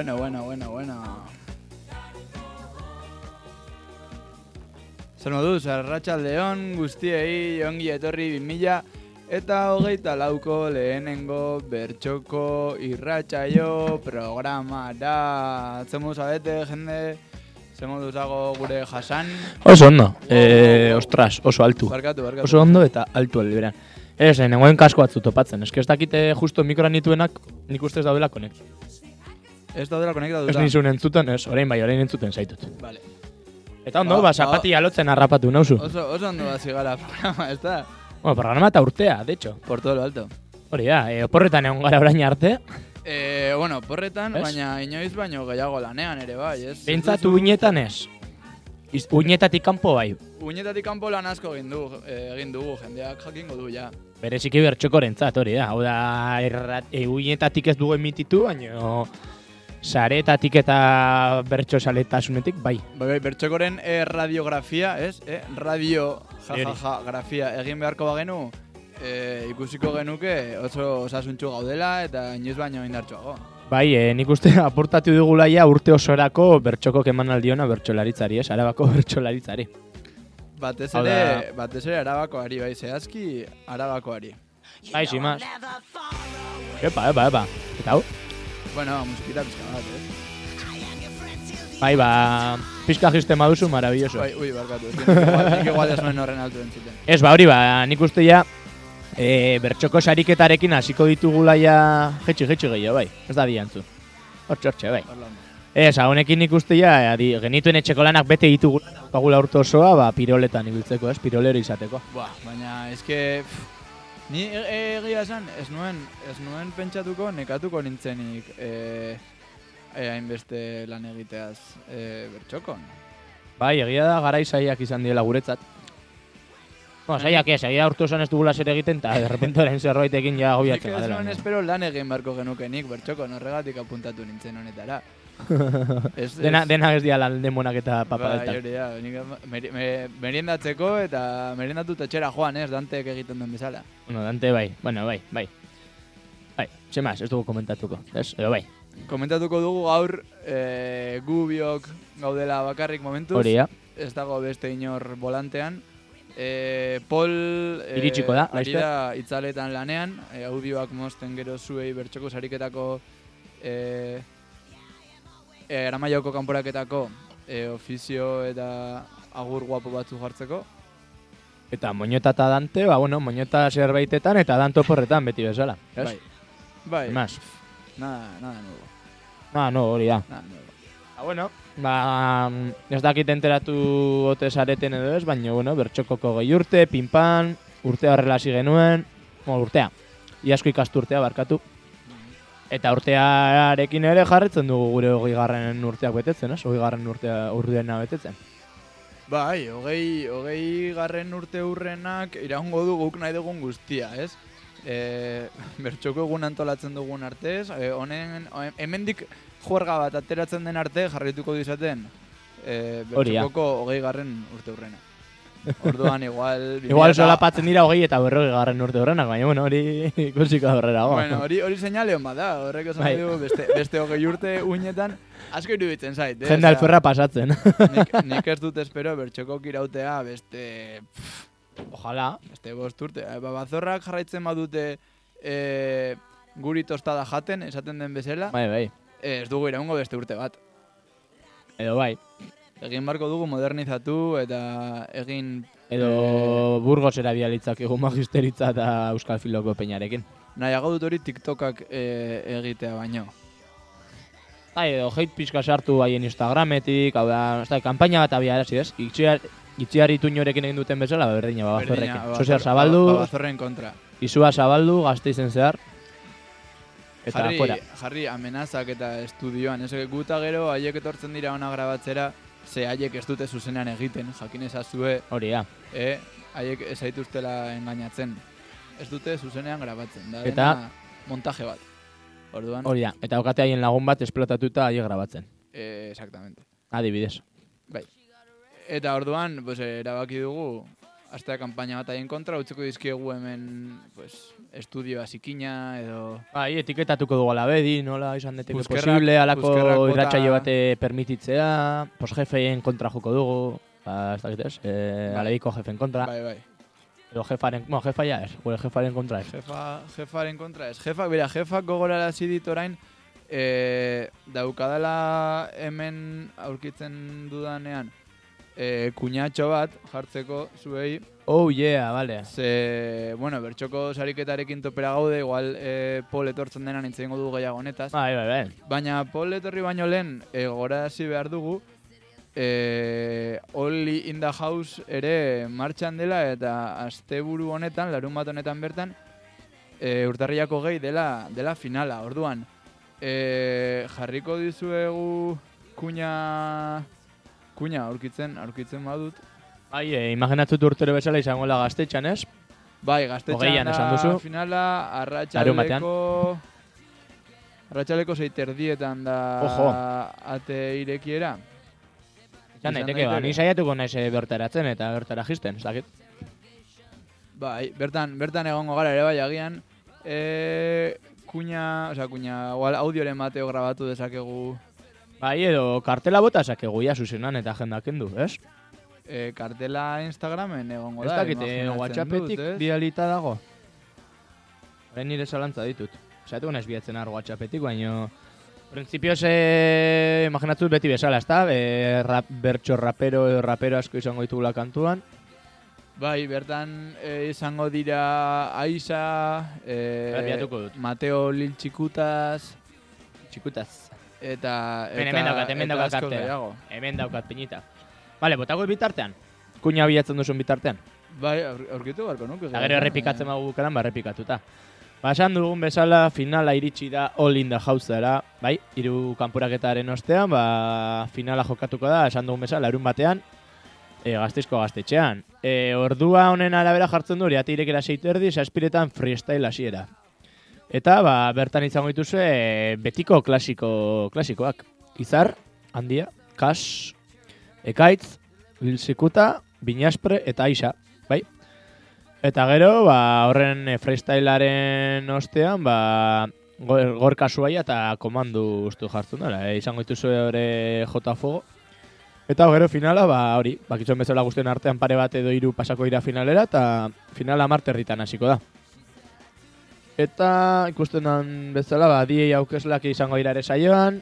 Bueno, bueno, bueno, bueno. Zer moduz, arratsaldeon guztiei ongi etorri 2000 eta hogeita lauko lehenengo bertxoko irratsaio programa da. Zemu zabete, jende, zemu duzago gure jasan. Oso ondo, eh, ostras, oso altu. Barkatu, barkatu. Oso ondo eta altu alberan. Ez, nengoen kasko batzu topatzen. Que ez dakite justo mikroan nituenak nik uste ez daudela konek. Ez daudela konektatuta. Ez nizun entzuten, ez, orain bai, orain entzuten zaitut. Vale. Eta ondo, Ba, ba, ba- zapati alotzen harrapatu nauzu. Oso, oso ondo hasi gara programa, ez da? Bueno, programa eta urtea, de hecho. Por todo lo alto. Hori da, e, oporretan egon gara orain arte. Eh, bueno, porretan, Ez? baina inoiz baino gehiago lanean ere bai, ez? Duzu- uinetan ez. Iz, uinetatik kanpo bai. Uinetatik kanpo lan asko egin du, eh, egin dugu, jendeak jakingo du ja. Bereziki bertxokorentzat hori da. Hau da, errat, e, uinetatik ez dugu emititu, baina saretatik eta bertxo saletasunetik bai. Bai, bai, bertxokoren eh, radiografia, ez? Eh, radio jajaja grafia egin beharko bagenu, eh, ikusiko genuke oso osasuntxu gaudela eta inoiz baino indartsuago. Bai, e, nik uste aportatu dugula ja urte osorako bertxoko emanaldiona bertxolaritzari, ez? Arabako bertxolaritzari. Batez ere, batez ere arabakoari, bai, zehazki arabakoari. Bai, sin más. Epa, epa, epa. Eta hau? Bueno, musikita pizka bat, ez? Bai, ba, pizka jiste maduzu, maravilloso. Bai, ui, barkatu, nik igual- ez nuen horren altu entzuten. Ez, ba, hori, ba, nik uste ja, e, bertxoko sariketarekin hasiko ditugula ja jetxi, jetxi gehiago, bai. Ez da diantzu. Hortxe, hortxe, bai. Horla ondo. Ez, honekin nik uste ja, adi, genituen etxeko lanak bete ditugula, daukagula urte osoa, ba, piroletan ibiltzeko, ez, pirolero izateko. Buah, baina eske pff, ni e- e- egia esan ez nuen ez nuen pentsatuko nekatuko nintzenik eh e, hainbeste lan egiteaz e, bertxokon. Bai, egia da garai saiak izan diela guretzat. Bueno, saiak ez, egia urte osoan ez dugula zer egiten, eta de repente orain zerbaitekin ja Nik gobiatzen ez nuen espero lan egin beharko genukenik bertxokon horregatik apuntatu nintzen honetara. ez, Dena, dena ez dira lan demonak eta Bai, papadeltak. hori da, nik meri- me- meriendatzeko eta meriendatu etxera joan, ez, Dantek egiten duen bezala. Bueno, Dante bai, bueno, bai, bai. Bai, ze mas, ez dugu komentatuko, ez? Edo bai, Komentatuko dugu gaur e, gu biok gaudela bakarrik momentuz. hori da. ez dago beste inor volantean. E, Pol e, Iritsiko da, ari da itzaletan lanean, e, audioak mozten gero zuei bertxoko sariketako e, eramaioko kanporaketako e, ofizio eta agur guapo batzu jartzeko. Eta moñota eta Dante, ba, bueno, moñota zerbaitetan eta Dan toporretan beti bezala. Ez? Bai. Bai, Sin más. nada, nada nuevo. Ah, no, hori da. Nada nuevo. Ba, bueno, ba, mm, ez dakit enteratu ote zareten edo ez, baina, bueno, bertxokoko gehi urte, pinpan, urtea horrela hasi genuen, bueno, urtea, iasko ikastu urtea barkatu. Eta urtearekin ere jarretzen dugu gure hogei garren urteak betetzen, ez? Hogei garren urtea urdeena betetzen. Bai, hogei, hogei garren urte hurrenak iraungo du guk nahi dugun guztia, ez? E, bertxoko egun antolatzen dugun artez, e, honen, he- hemendik juerga bat ateratzen den arte jarrituko dizaten e, bertxokoko hogei garren urte hurrena. Orduan igual... Igual 2000 solapatzen dira hogei eta berrogei garren urte horrenak, baina, bueno, hori ikusiko aurrera. Bueno, hori hori seinale hon bada, horrek esan Bai. du beste, beste hogei urte uinetan asko iruditzen zait. eh? Jende alferra pasatzen. nik, nik ez dut espero bertxoko irautea beste Ojalá. Este bost urte. Eh, ba, bazorrak jarraitzen badute e, guri tostada jaten, esaten den bezala, Bai, bai. ez dugu iraungo beste urte bat. Edo bai. Egin barko dugu modernizatu eta egin Edo Burgos erabialitzak egun magisteritza eta Euskal Filoko peñarekin. nahiago dut hori TikTokak e, egitea baino. Bai, edo hate pixka sartu haien Instagrametik, hau da, da, kanpaina bat abia erasi, ez? Itxiar, itxiar ituñorekin egin duten bezala, ba, berdina, babazorrekin. Berdina, Sozial Babazor- zabaldu, Babazorren kontra. izua zabaldu, gazte izen zehar, eta jarri, fuera. jarri amenazak eta estudioan. Ez guta gero, haiek etortzen dira ona grabatzera, ze haiek ez dute zuzenean egiten, jakin ezazue, Hori da. e, haiek ez zaituztela engainatzen. Ez dute zuzenean grabatzen, da Eta- montaje bat. Orduan, Hori da. Eta okate haien lagun bat esplotatuta haiek grabatzen. eh, exactamente. Adibidez. Eta orduan, pues, erabaki dugu, astea kanpaina bat haien kontra, utziko dizkiegu hemen, pues, estudioa zikina, edo... Bai, etiketatuko dugu alabedi, nola izan deteke Puzkerrak- posible, alako irratsaio bate permititzea, pos jefeien kontra joko dugu, ba, ez dakit ez, e, Bai. jefen kontra, Bai, bai. edo jefaren, bueno, jefa ja ez, gure jefaren kontra ez. Jefa, jefaren kontra ez. Jefa, bera, jefak gogorarazi dit orain, e, daukadala hemen aurkitzen dudanean, e, kuñatxo bat jartzeko zuei, Oh yeah, vale. ze, bueno, bertxoko sariketarekin topera gaude, igual e, Pol etortzen denan intzen dugu gehiago honetaz, Bai, bai, bai. baina Pol etorri baino lehen e, gogorarazi behar dugu, e, Only in the House ere martxan dela eta asteburu honetan, larun bat honetan bertan, e, urtarriako gehi dela, dela finala. Orduan, e, jarriko dizuegu kuña, kuña aurkitzen, aurkitzen badut. Bai, e, imaginatzut urtero bezala izango la gaztetxan ez? Bai, gaztetxan esan duzu. finala, Larun batean. arratxaleko... Arratxaleko zeiterdietan da Ojo. ate irekiera. Izan daiteke, ba, ni saiatuko naiz eh, bertaratzen eta bertara jisten, ez dakit. Bai, bertan, bertan egongo gara ere bai agian. E, kuña, osea, kuña, igual audioren bateo grabatu dezakegu Bai, edo kartela bota ja zuzenan eta jendak kendu, ez? e, kartela Instagramen egongo Ez da. eh, imaginatzen WhatsAppetik dut, ez? bialita dago. Horren nire zalantza ditut. Zaitu naiz biatzen ar WhatsAppetik, baino... Printzipioz, eh, imaginatzut beti bezala, ezta? E, rap, bertxo rapero edo rapero asko izango ditugula kantuan. Bai, bertan e, izango dira Aisa, e. Mateo Lil Txikutaz, Txikutaz. Eta... Ben, eta hemen daukat, hemen eta daukat gehiago. Hemen daukat pinita. Vale, botako bitartean. Kuña bilatzen duzun bitartean. Bai, aur- aurkitu beharko nuke. Eta gero errepikatzen bagu bukaran, ba errepikatuta. Ba, esan dugun bezala finala iritsi da All in the House dara, bai, hiru kanporaketaren ostean, ba, finala jokatuko da, esan dugun bezala, erun batean, e, gazteizko gaztetxean. E, ordua honen arabera jartzen du, hori irekera seitu erdi, saspiretan freestyle hasiera. Eta, ba, bertan izango dituzue betiko klasiko, klasikoak. Izar, handia, kas, ekaitz, lilsikuta, binaspre eta aisa, bai? Eta gero, ba, horren freestylearen ostean, ba, gor, gorka zuaia eta komandu ustu jartzen dara. E, izango dituzue hori jota fuego. Eta gero finala, ba, hori, bakitzen bezala guztien artean pare bat edo hiru pasako dira finalera, eta finala marterritan hasiko da. Eta ikusten den bezala, ba, diei aukeslak izango dira ere saioan,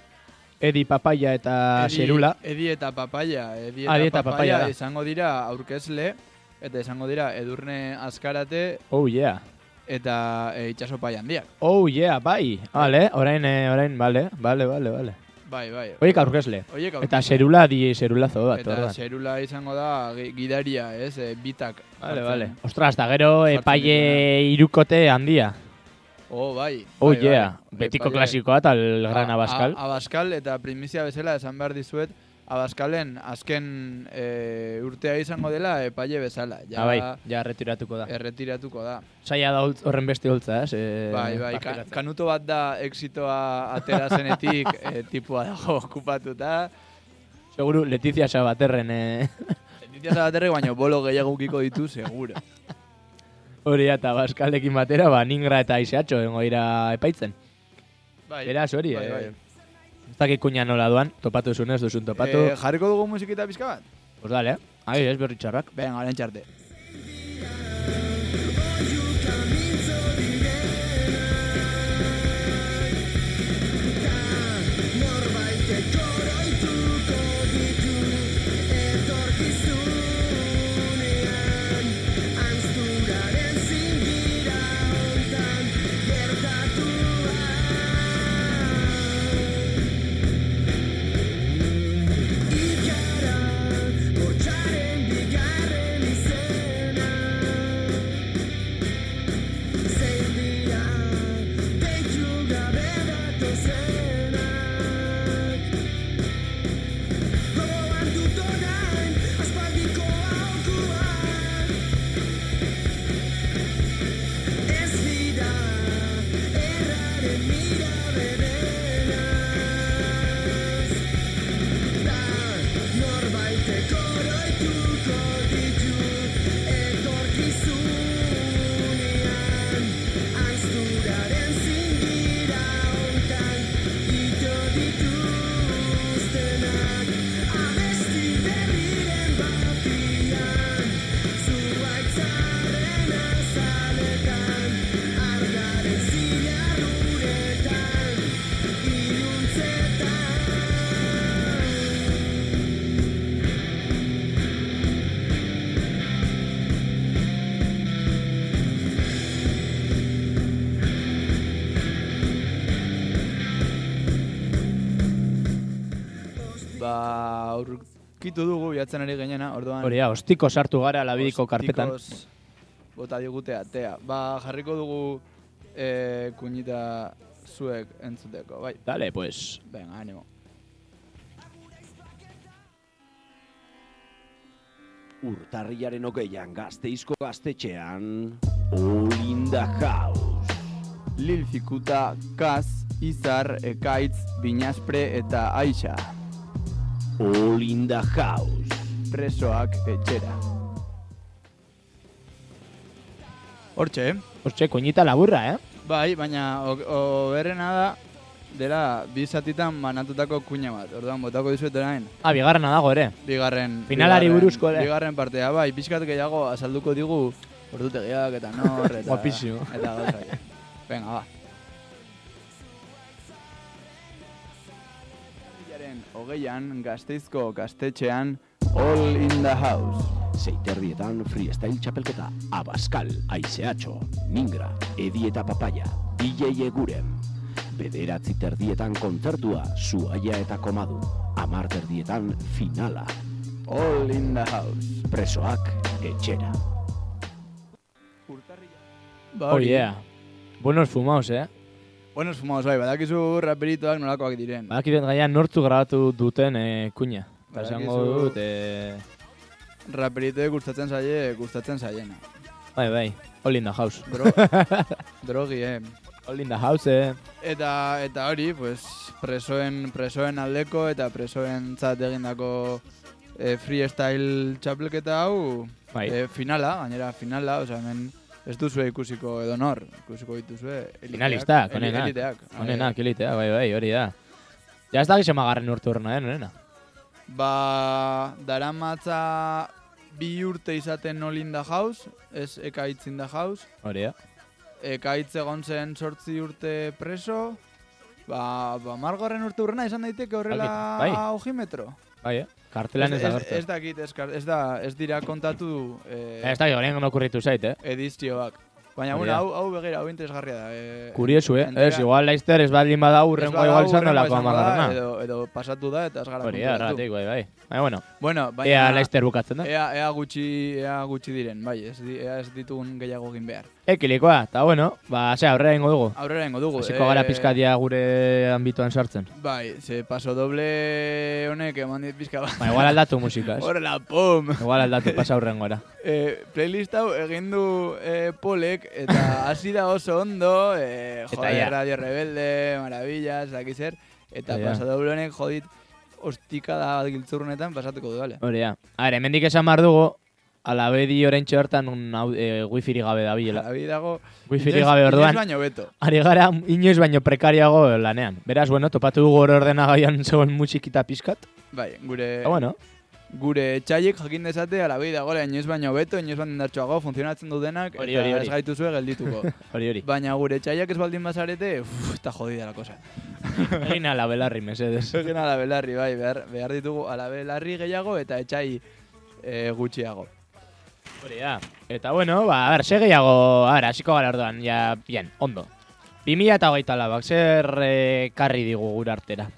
Edi Papaya eta Edi- Xerula. Edi eta papaya. Edi eta, Ah, Edi eta papaya, papaya izango dira aurkezle, eta izango dira edurne azkarate Oh yeah. eta e, itxaso pai handiak. Oh yeah, bai. Vale, orain, eh, orain, vale, vale, vale, vale. Bai, bai. Oiek aurkezle. Oiek Eta aurkezle. Xerula di Xerulazo bat, Eta orduan. xerula izango da gi- gidaria, ez, e, bitak. Vale, vale. Ostras, da gero epaile irukote handia. Oh, bai. Oh bai, yeah, bai. betiko Epaile- klasikoa eta el gran Abascal. Abascal eta primizia bezala esan behar dizuet, Abascalen azken e, urtea izango dela epaile bezala. Ja, Ah, bai, ja retiratuko da. erretiratuko da. Saia da horren beste holtza, ez? Eh, bai, bai, ka, kanuto bat da exitoa atera zenetik e, tipua dago okupatuta. Seguru Letizia Sabaterren eh, Letizia Sabaterrek baino bolo gehiago ukiko ditu, seguro. hori eta Abascalekin batera, ba, Ningra eta Iseatxo dengo dira epaitzen. Bai, Beraz hori, bai, eh, bai. ez dakit kuña nola duan, topatu zunez, duzun topatu. Eh, jarriko dugu musikita pizka bat? Pues dale, eh? Ai, ez berri txarrak. Venga, orain txarte. Aurkitu dugu bilatzen ari gainena, orduan... Hori da, ostiko sartu gara labidiko karpetan. Bota digute atea. Ba, jarriko dugu e, kuñita zuek entzuteko, bai. Dale, pues. Venga, animo. Urtarriaren hogeian gazteizko gaztetxean the house Lil Fikuta, Kaz, Izar, Ekaitz, Binaspre eta Aixa. All in the house Presoak etxera. Hortxe, Hortxe, koñita laburra, eh? bai, baina o- oberrena da, dela bi zatitan banatutako kuña bat. Orduan, botako dizuet orain. Ah, bigarrena dago ere. Bigarren... Finalari bigarren- buruzko ere. Bigarren partea, bai, pixkat gehiago azalduko digu ordutegiak eta nor, eta... Guapísimo. Eta gauzak. Venga, ba. Hogeian, gazteizko gaztetxean, all in the house. Zeiterdietan freestyle txapelketa Abaskal, Aizeatxo, Ningra, Edi eta Papaya, DJ Eguren Bederatzi terdietan kontzertua, Zuaia eta Komadu Amar terdietan finala, All in the house. presoak etxera Ba, Oh yeah. Buenos fumaos, eh? Buenos fumados, bai, badakizu raperitoak nolakoak diren. Badakiten gaian nortzu grabatu duten eh, kuña. Eta Badakizu- esango dut, eh, Raperitoek gustatzen zaie, gustatzen zaiena. bai, bai, all in the house. Dro drogi, eh. All in the house, eh? Eta, eta hori, pues, presoen, presoen aldeko eta presoen zat egindako eh, freestyle txapelketa hau Bai. eh, finala, gainera finala, osea, hemen ez duzue ikusiko edonor, ikusiko dituzue eliteak. Finalistak, eli- onenak. Eliteak. Honenak, elitea, bai, bai, hori da. Ja ez da gizema garren urte horrena, eh, nena? Ba, daramatza bi urte izaten all in the house, ez ekaitz in the house. Hori da. Ekaitz egon zen sortzi urte preso, ba, ba margarren urte urrena izan daiteke horrela Bai. ojimetro. Bai, eh? Kartelan ez, da ez, gertu. ez dakit, ez, kar- ez, da, ez dira kontatu eh, Ez da, horien okurritu zait, eh? edizioak. Baina, Hori bueno, da. hau, hau begira, hau interesgarria da. Eh, Kuriosu, eh? entera- Ez, igual Leicester ez baldin bada ez urrengo igual izan hurrengoa dolako da, amagarrena. Edo, edo pasatu da eta ez gara Hori da, konturatu. erratik, bai, bai. Baina, bueno, Bueno, baina... ea Leicester bukatzen da. Ea, ea, gutxi, ea gutxi diren, bai, ez, ea ez ditugun gehiago egin behar. Ekilikoa, eta bueno, ba, ze, aurrera ingo dugu. Aurrera ingo dugu. Hasiko gara eh, pizkadia gure ambituan sartzen. Bai, ze paso doble honek eman dit pizka bat. Ba, igual aldatu musika, ez? Horrela, pum! Igual aldatu pasa aurrengora. Eh, playlist hau egin du eh, Polek eta hasi da oso ondo, Eta joder, ja. Radio Rebelde, Maravillas, daki zer, eta ja. paso doble honek jodit ostikada bat giltzurrunetan pasatuko du, bale? Hori da. A ver, hemendik esan behar dugu, alabedi oraintxe bertan un au- e, wifiri gabe dabilela. Abi dago, Wifiri inoiz- gabe inoiz orduan, baino beto. ari gara inoiz baino prekariago lanean. Beraz, bueno, topatu dugu hor ordenagaian zegoen musikita pizkat. Bai, gure, Eta bueno, gure etxaiek jakin dezate alabi dagoela inoiz baino beto, inoiz baino indartsuago, funtzionatzen du denak, Hori, eta ez gaituzue geldituko. hori hori. Baina gure etxaiak ez baldin bazarete, uff, eta jodida la cosa. Egin ala belarri, mesedez. Egin alabelarri, bai, behar, behar ditugu alabelarri gehiago eta etxai e, gutxiago. Hori da. Eta bueno, ba, a ber, segeiago, a ber, hasiko gara orduan, ja, bien, ondo. 2000 eta hogeita labak, zer eh, karri digu gure artera?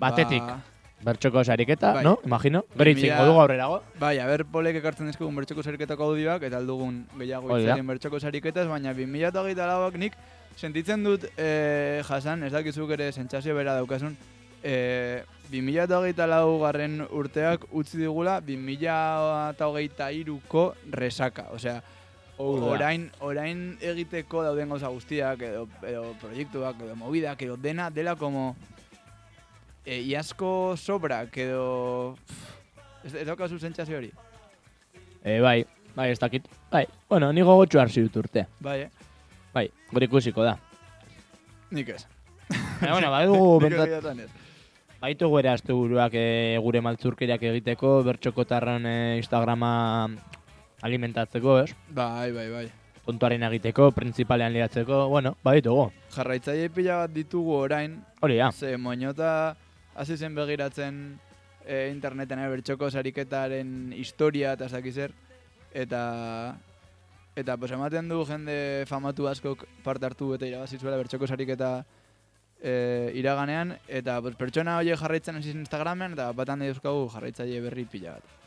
Batetik, Ba, bertxoko sariketa, bai. no? Imagino. 2000 itzingo dugu aurrerago. bai, aber polek ekartzen dizkigun bertxoko sariketako audioak eta aldugun gehiago itzegin bertxoko sariketaz, baina 2008 lauak nik sentitzen dut e, jasan, ez dakizuk ere sentsazio bera daukasun, e, 2008 lau garren urteak utzi digula 2008ko resaka, osea, orain, orain egiteko dauden gauza guztiak, edo, edo proiektuak, edo movidak, edo dena, dela como e, iazko sobrak, edo... Ez, ez daukazu sentsazio hori? E, bai, bai, ez dakit. Bai, bueno, ni gogotxu hartzi dut urte. Bai, eh? Bai, gure ikusiko da. Nik ez. Baina, bueno, bai dugu, Nik bentat, egitetan ez. baitugu ere azte buruak e, gure maltzurkeriak egiteko, bertxokotarren e, Instagrama alimentatzeko, ez? Bai, bai, bai. Tontuaren egiteko, printzipalean liatzeko, bueno, baitugu. Jarraitzaile pila bat ditugu orain, Hori da. ze moñota hasi zen begiratzen e, interneten eh, bertxoko sariketaren historia eta ez zer. Eta eta pues ematen du jende famatu askok parte hartu eta irabazi zuela bertxoko sariketa e, iraganean, eta pues, pertsona horiek jarraitzen hasi Instagramen, eta batan dauzkagu jarraitzaile berri pila bat.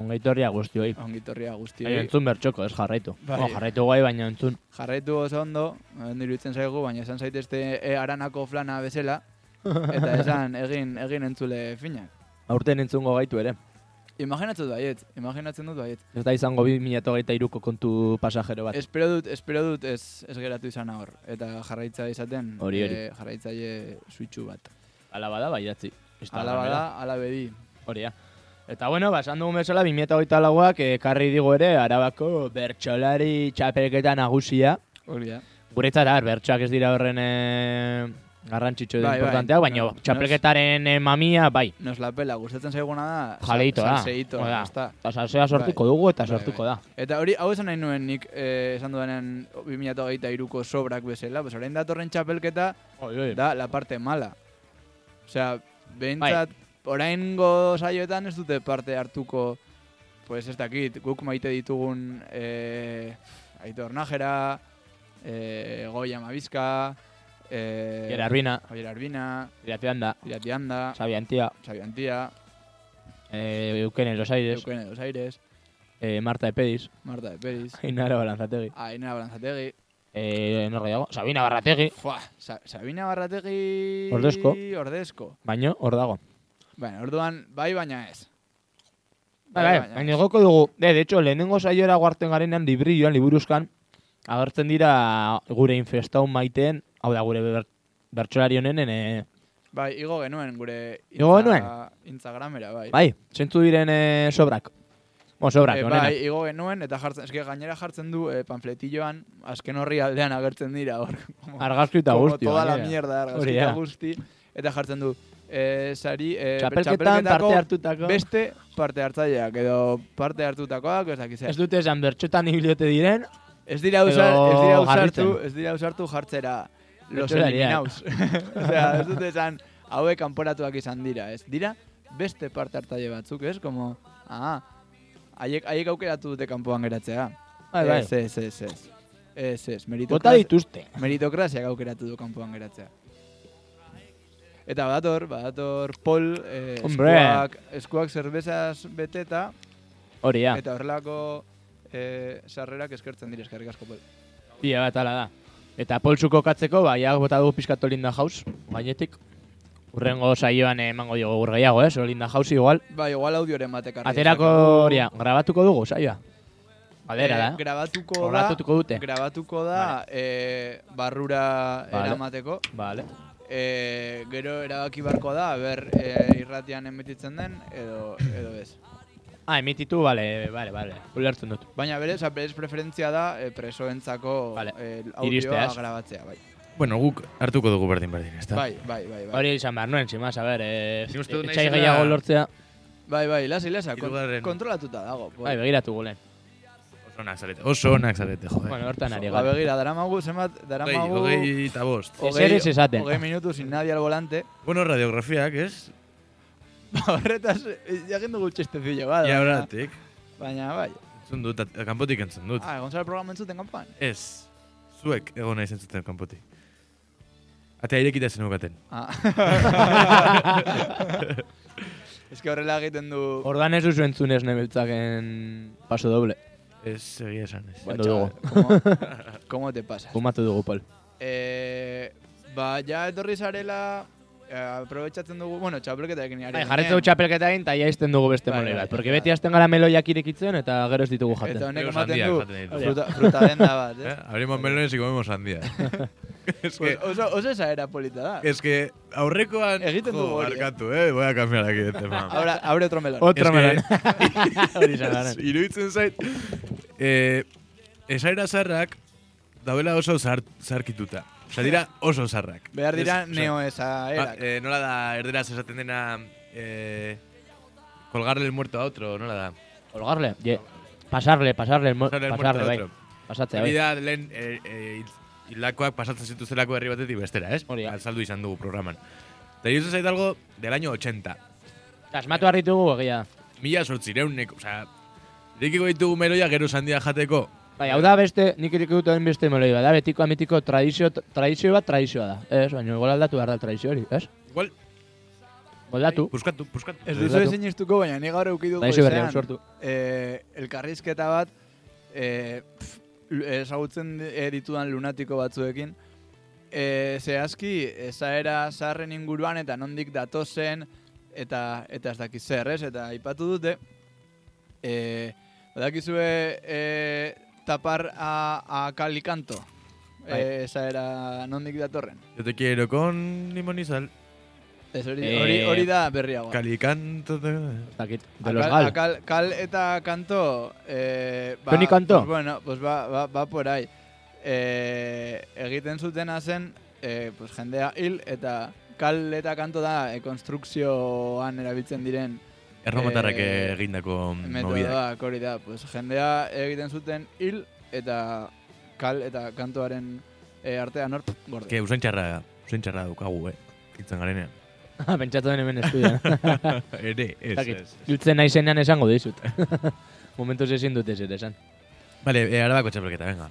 Ongeitorria guztioi. Ongitorria guzti. Baina entzun bertxoko, ez jarraitu. Bai. Bueno, jarraitu guai, baina entzun. Jarraitu oso ondo, ondo iruditzen zaigu, baina esan zaitezte e, aranako flana bezala, eta esan egin egin entzule finak. Aurten entzungo gaitu ere. Imaginatzen dut baiet, imaginatzen dut baiet. Ez da izango 2023ko kontu pasajero bat. Espero dut, espero dut ez, ez geratu izan hor, eta jarraitza izaten Hori, hori. eh, jarraitzaile suitsu bat. Ala bada, baiatzi. Ala bada, ala bedi. Hori da. Eta bueno, ba, esan dugun bezala, 2008 lauak ekarri digu ere, arabako bertxolari txapelketa nagusia. Hori da. Guretzat, ar, bertxoak ez dira horren e, garrantzitsu Bai, bai. importanteak, baina No, txapelketaren eh, mamia, bai. Nos la pela, gustatzen zaiguna da. Jaleito da. Salseito, da. Eta salsea sortuko Bai. dugu eta Bai, sortuko bai. da. Eta hori, hau esan nahi nuen nik eh, esan dudanen 2023ko sobrak bezala, pues orain datorren txapelketa Oi, oi. da la parte mala. Osea, behintzat, oraingo saioetan ez dute parte hartuko, pues ez dakit, guk maite ditugun eh, Aitor Najera, eh, Goya Mabizka, eh, Jere Arbina, Javier Arbina, Iratian da, Irati Anda, Xabi Antia, Xabi Antia, eh, Eukene Los Aires, Eukene de los Aires, eh, Marta Epediz, Marta de Peris, Ainara Balanzategi, Aina Balanzategi, eh, nor gehiago, Sabina Barrategi, Fua, Sa Sabina Barrategi... Ordezko. Ordezko. baino, hor dago. Bueno, orduan, bai baina ez. Bai, bai, baina goko dugu, de, de hecho, lehenengo saiora guarten garenean librilloan, liburuzkan, agertzen dira gure infestaun maiteen, hau da gure ber, bertsolari honenen, e, Bai, igo genuen gure Igo genuen? Instagramera, bai. bai, zentzu diren e, sobrak. Bueno, sobrak, Eh, honenak. bai, igo genuen, eta jartzen, eske gainera jartzen du eh, panfletilloan, azken horri aldean agertzen dira hor. Argazki eta guzti. Toda la mierda, argazki eta guzti. Eta jartzen du, eh, sari, eh, Txapelketan parte hartutako. Beste parte hartzaileak, edo parte hartutakoak, ez dakiz. Ez dute esan bertxotan ibiliote diren, Ez dira usar, ez dira usartu, ez dira usartu jartzera los eliminaus. Osea, ez dute esan hauek kanporatuak izan dira, ez dira beste parte hartzaile batzuk, ez? Como, ah, haiek haiek aukeratu dute kanpoan geratzea. bai, bai, Ez, ez, ez, ez. Ez, ez, meritokrazia, dituzte. meritokraziak aukeratu du kanpoan geratzea. Eta badator, badator Pol, eh, eskuak, eskuak zerbezaz beteta, Hori, ja. eta horrelako eh, sarrerak eskertzen dira, eskerrik asko Pol. Pila bat ala da. Eta poltsuko katzeko, bai, hau bota dugu pizkat Olinda House, gainetik. Urrengo saioan emango diogu gur gehiago, ez? Olinda House igual. Bai, igual audioren batek arri Aterako, hori, grabatuko dugu saioa. Badera Eh, da. Grabatuko da, Grabatuko dute. grabatuko da eh, barrura Vale. eramateko. Vale. Eh, gero erabaki barko da, ber eh, irratian emititzen den, edo, edo ez. Ah, emititu, bale, bale, bale. Ulertzen dut. Baina berez, berez preferentzia da eh, presoentzako Vale. eh, Iristea, audioa grabatzea, bai. Bueno, guk hartuko dugu berdin berdin, ezta? Bai, bai, bai, bai. Hori izan behar nuen, tximaz, a ber, eh, etxai gehiago lortzea. Bai, bai, lasa, lasa, kon kontrolatuta dago. Bai, begiratu gulen. Oso onak zarete, oso onak zarete, joder. Bueno, hortan ari Ba, gara. begira, daramagu, zenbat, hogei, daramagu... hogei eta bost. Esaten. Hogei minutu sin nadie al volante. Bueno, radiografiak, ez? Ba, horretaz, eh, jakin dugu txestezillo bat. Ja, horatik. Baina, bai. Entzun dut, kanpotik entzun dut. Ah, egon zara programa entzuten kanpoan. Ez, zuek egon nahi zentzuten kanpotik. Atea irekita zen ukaten. Ah. Ez que horrela egiten du... Ordan ez duzu entzunez nebiltzaken paso doble. Ez, egia esan, ez. Ba, ondo dugu. ¿cómo, ¿Cómo te pasas? Fumatu dugu, Pol. Eh, ba, ja etorri zarela... Eh, aprobetxatzen dugu, bueno, txapelketarekin ari Bai, ginen. jarretzeu txapelketa egin, eta ja izten dugu beste Bai, molei bai. Porque bai. beti hasten gara meloiak irekitzen, eta gero ez ditugu Eta jaten. honek Gero ematen du fruta, fruta denda bat, Eh? eh? Abrimos melones y comemos sandía. es Pues que, oso, oso esaera polita da. es que aurrekoan... Egiten dugu hori, eh? barkatu, eh? Voy a cambiar aquí de tema. Ahora, abre otro melón. Otro Es garen. Iruditzen zait, eh, esaira zarrak dauela oso zar, zarkituta. Osa, dira oso zarrak. Behar dira osea, neo esa ba, erak. eh, nola da, erderaz esaten dena, eh, colgarle el muerto a otro, nola da? Olgarle, ye. Pasarle, pasarle, Pasarle el pasarle, bai. Pasatzea, Hori bai. da, lehen, eh, eh, hilakoak pasatzen zituzelako herri batetik bestera, ez? Hori da. Alzaldu izan dugu programan. Eta iruditzen zait algo del año 80. Asmatu harritugu, egia. Mila sortzireuneko, osea, irekiko ditugu meroia gero sandia jateko, Bai, hau da beste, nik irik dut beste meloi bat, da betiko amitiko tradizio, tradizio bat tradizioa da. Ez, baina igual aldatu behar da tradizio hori, ez? Igual, Moldatu. buskatu, buskatu. Ez duzu ezin iztuko, baina ni gaur eukidu hau sortu. eh, elkarrizketa bat eh, ezagutzen di- ditudan lunatiko batzuekin eh, zehazki ezaera zaharren inguruan eta nondik datozen eta eta ez dakiz zer, ez? Eta aipatu dute eh, badakizue eh, tapar a, a kalikanto Bai. eh, ezaera nondik datorren. Yo te quiero con limón y sal. Ez hori, Eh, hori, hori da berriagoa. Calicanto. De... Ez dakit, de los gal. akal- kal eta kanto... Eh, Toni Kanto? Pues bueno, pues va, va, va por ahí. Eh, egiten zutena zen, eh, pues jendea hil eta kal eta kanto da e, konstrukzioan erabiltzen diren Erromatarrak Eh, egindako movida. metodoak hori da. Pues jendea egiten zuten hil eta kal eta kantoaren eh, artean hor gorde. Que usain txarra, usain txarra daukagu, eh. Itzen garenean. Pentsatu den hemen estudian. Ere, ez, ez. Hiltzen naizenean esango dizut. Momentuz ezin dut ez esan. Vale, eh, arabako txapelketa, venga.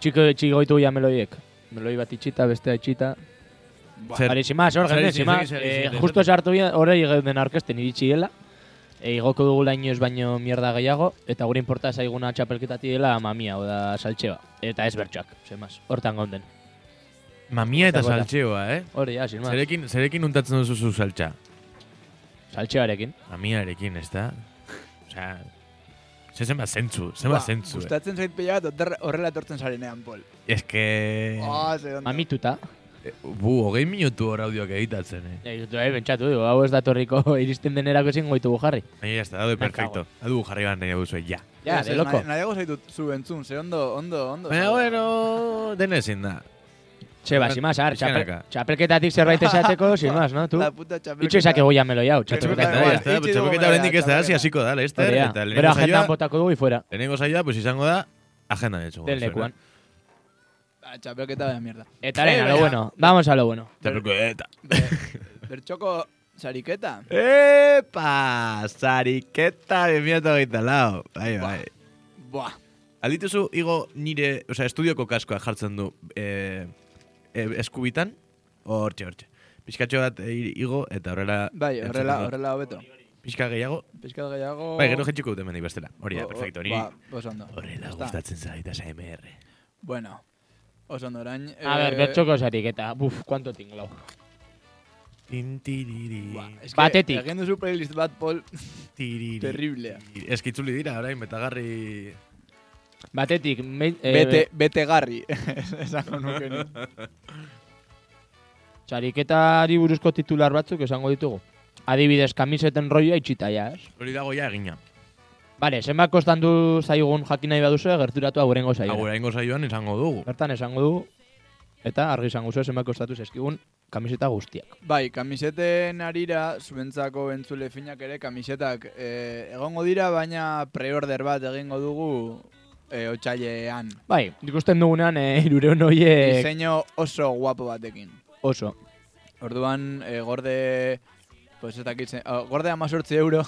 Txiko txigoitu ja meloiek. Meloi bat itxita, bestea itxita. Zer, sin más, hor, zer, Eh, justo zer. sartu bien, horrei den aurkezten iritsiela. E, igoko dugu lainoz baino mierda gehiago, eta gure importa zaiguna txapelketati dela mamia, oda saltxeba. Eta ez bertxoak, sin más. Hortan gonden. mamia eta saltxeoa, eh. Hori, ja, sin más. Zerekin, zerekin untatzen duzu zu saltxa? Saltxearekin. Mamiarekin, ez da? Osea, ze zenbat zentzu, zenbat zentzu, eh. Gustatzen zait pila bat horrela etortzen zarenean, Pol. Ez que... Oh. Mamituta. Eh, Bu, hogei minutu hor audioak egitatzen, eh. Eh, bentsatu, du, hau ez datorriko iristen denerako ezin jarri. Baina jazta, daude Me perfecto. Adu jarri bat nahi duzu, ja. Ja, de loko. nahi- zu entzun, ze ondo, ondo, ondo. Baina, bueno, dena ezin da. Che, ba, sin más, ar, txapel, txapelketatik zerbait esateko, sin más, no, tu? La puta txapelketa. Itxo esake goia meloi hau, Txapelketa, está, txapelketa gara, oraindik ez da, hasi hasiko da, Lester, lehenengo agendan botako dugu y fuera. lehenengo saioa, pues izango da, agenda de hecho. Del lekuan. Ah, Txapelketa da mierda. Eta Eh, arena, lo bueno. Vamos a lo bueno. Txapelketa. Be- Bertxoko sariketa. Epa, zariketa 2008 lau. Bai, bai. Buah. Aldituzu, igo nire, osea, estudioko kaskoa jartzen du e, e, eskubitan, hortxe, hortxe. Pizkatxo bat e, igo, eta horrela... Bai, horrela, horrela hobeto. Pizka gehiago, Pizkat gehiago... bai, gero jetxiko dute mendik bestela. Hori da, O- o- perfecto, hori. Ba. Horrela Está. gustatzen zaita SMR. Bueno, oso ondo orain. A ver, eh, bertxoko sariketa. Buf, cuánto tinglau. Tin, tiriri, buah, es que Batetik. Egin duzu playlist bat, Pol, tiriri. terriblea. Ez que itzuli dira, orain, betagarri... Batetik, me, eh, Bete, bete garri. Esango nuke ni. sariketari buruzko titular batzuk esango ditugu. Adibidez, kamiseten roioa itxita ja, ez? Hori dago ja egina. Vale, zenbat kostandu zaigun jakin nahi baduzu, gerturatu agurengo Hau, zaio. oraingo saioan izango dugu. Bertan esango dugu, eta argi izango zu zenbat kostatu zezkigun kamiseta guztiak. Bai, kamiseten arira, zuentzako entzule finak ere, kamisetak eh, egongo dira, baina preorder bat egingo dugu eh, otxailean. Bai, ikusten dugunean, e, irureun hoiek Diseño oso guapo batekin. oso. Orduan, eh, gorde, pues ez dakit, zen- oh, gorde amazortzi euro.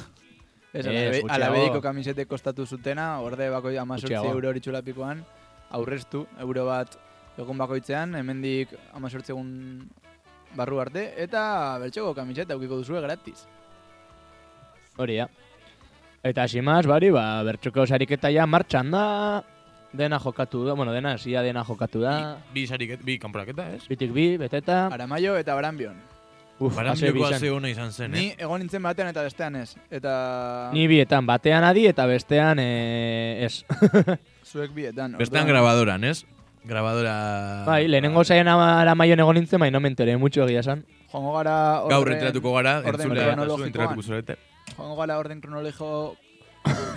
Ez, gutxiago. alabediko kamisete kostatu zutena, gorde bako amazortzi euro hori txulapikoan, aurreztu, euro bat egun bakoitzean, hemendik amazortzi egun barru arte, eta bertxoko kamiseta eukiko duzue gratis. Hori da. Eta simaz, bari, ba, bertxoko sariketa ja martxan da, dena jokatu da, bueno, dena, zia dena jokatu da, Bi sariket, bi kanporaketa, ez? bitik bi, beteta, Aramaio eta Baranbion. Uf, ase Baranbioko bizan. ase ona izan zen, Ni eh? egon nintzen batean eta bestean ez. Eta Ni bietan, batean adi eta bestean e, ez. zuek bietan. Bestean orduan- grabadoran, ez? Grabadora... bai, lehenengo zaian ara maion egon nintzen, bai, no me enteré mucho egia san. Joango gara Gaur orden- enteratuko gara, orden entzulea, zu kronologikoan. enteratuko zurete. Joango gara orden kronologiko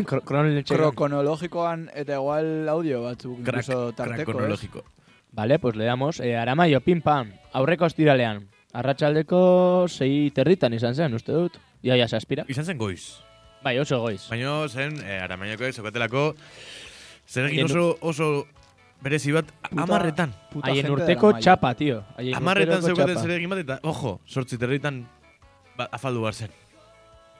Kro- Kronoletxe. kronologikoan eta igual audio batzuk Crack, incluso crack tarteko, ez? kronologiko. Vale, pues le damos. Eh, Aramaio, pim pam, aurreko ostiralean. Arratsaldeko sei territan izan zen, uste dut. Ia, ia, saspira. Izan zen goiz. Bai, oso goiz. Baina zen, eh, aramainako zokatelako, zer egin oso, oso berezi bat, Puta- amarretan. Haien urteko txapa, tio. Haien Amarretan zeukaten txapa. zer egin bat, eta, ojo, sortzi territan ba, afaldu behar zen.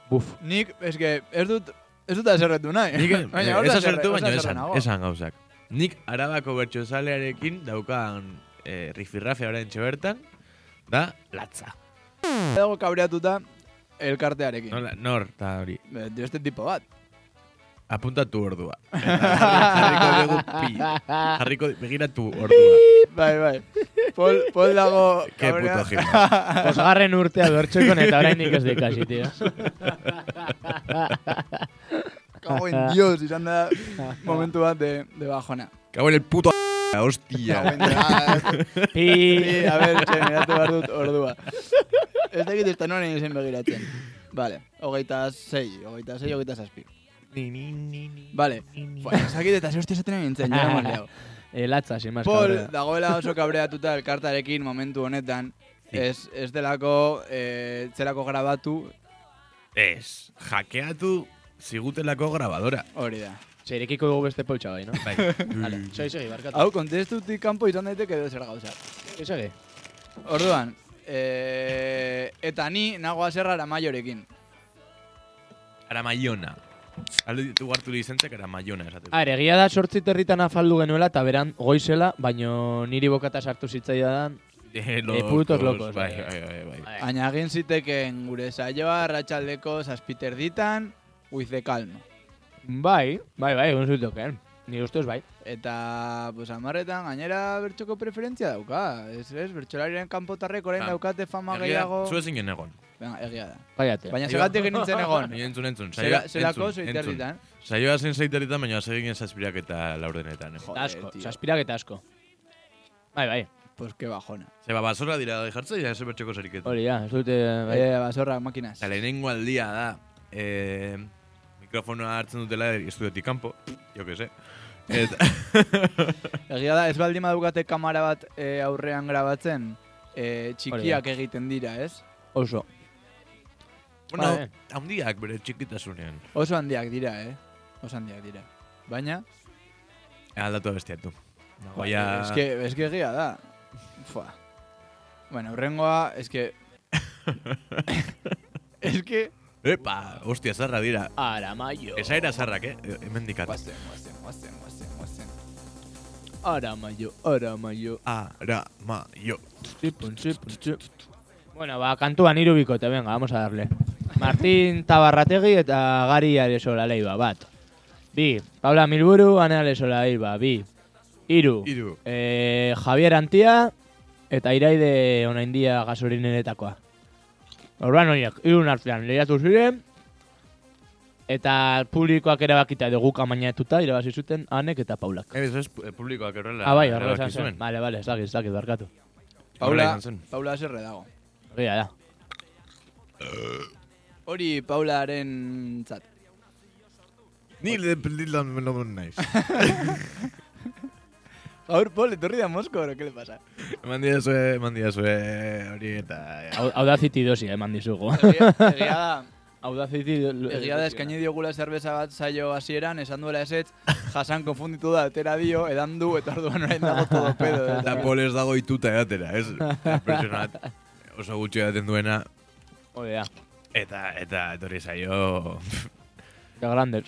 Buf. Nik, eske, ez dut, ez dut aserretu nahi. Nik, Baina eh, ez zerre- baina esan, esan gauzak. nik arabako bertxozalearekin daukan e, rifirrafe orain bertan, da latza. Dago kabreatuta elkartearekin. Nola, nor, eta hori. Be, Beste tipo bat. Apuntatu ordua. Jarriko dugu pi. Jarriko begiratu ordua. Bai, bai. Pol, pol dago Ke puto kabrea. gil. Osgarren urtea bertxokon eta oraindik ez dikasi, tío. Cago en Dios, izan da momentu bat de, de bajona. Cago en el puto hostia. Pi. A ver, txe, miratu behar dut ordua. Ez dakit ez da noren izen begiratzen. Vale, hogeita zei, hogeita zei, hogeita zazpi. Ni, ni, ni, ni. Vale, ez dakit eta ze hostia esaten nintzen, jara maleau. Eh, latza, sin más Pol, cabrera. dagoela oso kabreatuta elkartarekin momentu honetan, Sí. ez, ez delako, eh, zerako grabatu, Ez, jakeatu zigutelako grabadora. hori da. Zeirekiko dugu beste poltsa bai, no? Bai. Vale, segi, segi, barkatu. Hau, kontestutik kanpo izan daiteke edo zer gauza. Segi, segi. Orduan, eh, eta ni nagoa zerra maiorekin. Ara maiona. Alde ditu hartu lizentzek ara maiona esateko. A, egia da sortzi territan afaldu genuela eta beran goizela, baino niri bokata sartu zitzaidan. Eh, Eh, putos locos, Bai, bai. bai, bai, bai. Baina egin ziteken gure saioa ratxaldeko zazpiter ditan, with the calm. Bai, bai, bai, egun zutoken. Ni ustez bai. Eta, pues, amarretan, gainera bertxoko preferentzia dauka. Ez, ez, bertxolariren kanpotarrek orain Ah, daukate fama Egia, gehiago. Zu ezin egon. Venga, egia da. Baiate. Baina segatik nintzen egon. Ni entzun, entzun. Saioa- entzun. ditan. Saioa zen zeiterritan, baina segin zazpirak eta laurdenetan. Eh? Joder, asko, tío. saspirak eta asko. Bai, bai, Pues que bajona. Zeba, basorra dira jartzea, ja, ez bertxoko zeriketu. hori da, ez dute, bai. Eh, basorra, makinas. Eta lehenengo aldia da, eh, mikrofonoa hartzen dutela estudiotik kanpo, jo que se. Eta, Egia da, ez baldin badukate kamera bat eh, aurrean grabatzen, eh, txikiak egiten dira, ez? Oso. bueno, Vale. handiak bere txikitasunean. Oso handiak dira, eh? Oso handiak dira. Baina, Aldatu bestiatu. joder, Goia... es que, es que egia da. Fua. Bueno, urrengoa, es que... que... Epa, hostia, zarra dira. Ara maio. Esaira zarrak, eh? Hemen dikat. Guazen, guazen, guazen, guazen, guazen. Ara maio, ara. Zipun, zipun, zipun. Bueno, ba, kantuan hiru bikote, venga, vamos a darle. Martín Tabarrategi eta Gari Aresola Leiba, bat. Bi, Paula Milburu, Ane Aresola Leiba, bi. Hiru, Iru. eh, Javier Antia eta Iraide Onaindia gasolineretakoa. Orduan horiek, hirun artean lehiatu ziren, eta publikoak erabakita edo guk amainatuta irabazi zuten Anek eta Paulak. Ez, ez, eh, publikoak errela. Ah, bai, erabaki zuen. Vale, vale, ez dakit, ez dakit, barkatu. Paula. Paula zerre dago. Egia da. Hori Paularen zat. Ni le peldilan melodon naiz. Gaur, Paul, etorri da Mosko, ¿qué le pasa? Eman diazue, eman diazue hori eta... Au- Audacity dosi eman dizugu. Egia, da, Audacity egia da eskaini diogula zerbeza bat saio hasieran esan duela esetz, jasan konfunditu da, atera dio, edan du, eta orduan orain dago todo pedo. Eta pol ez dago ituta edatera, ez? Personat oso gutxi edaten duena. Da. Eta, eta, etorri zaio... Da grandes.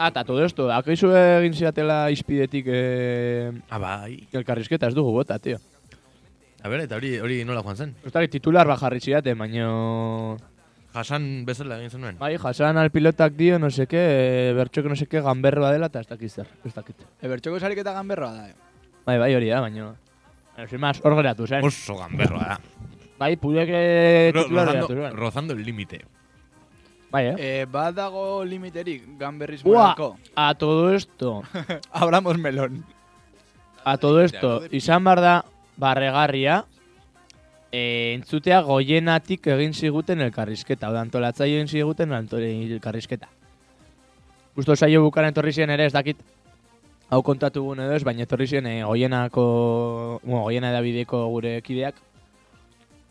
Ah, eta todo esto, akaizu egin ziatela izpidetik eh, Ah, bai. elkarrizketa ez dugu bota, tío. A ber, eta hori hori nola joan zen? Dakit titular bajarri ziate, baino... Jasan bezala egin zenuen? Bai, jasan al pilotak dio, no seke, e, bertxok no seke, ganberroa dela, eta ez dakit zer, ez dakit. Ebertxoko sariketa ganberroa da, eh? Bai, bai, hori da, baino... Bueno, sin más, hor geratu zen. Oso ganberroa da. Bai, pudeke Ro- titular rozando, geratu zen. rozando el límite. Bai, eh? Eh, bat dago limiterik Ua, ganberrismorako. a todo esto, Abramos melón. a todo esto, izan bar da barregarria, e, entzutea goienatik egin ziguten elkarrizketa, hau da antolatzaile egin ziguten elkarrizketa. Justo saio bukan etorri ziren ere ez dakit, hau kontatu gune edo ez, baina etorri ziren e, goienako, bueno, goiena edabideko gure kideak,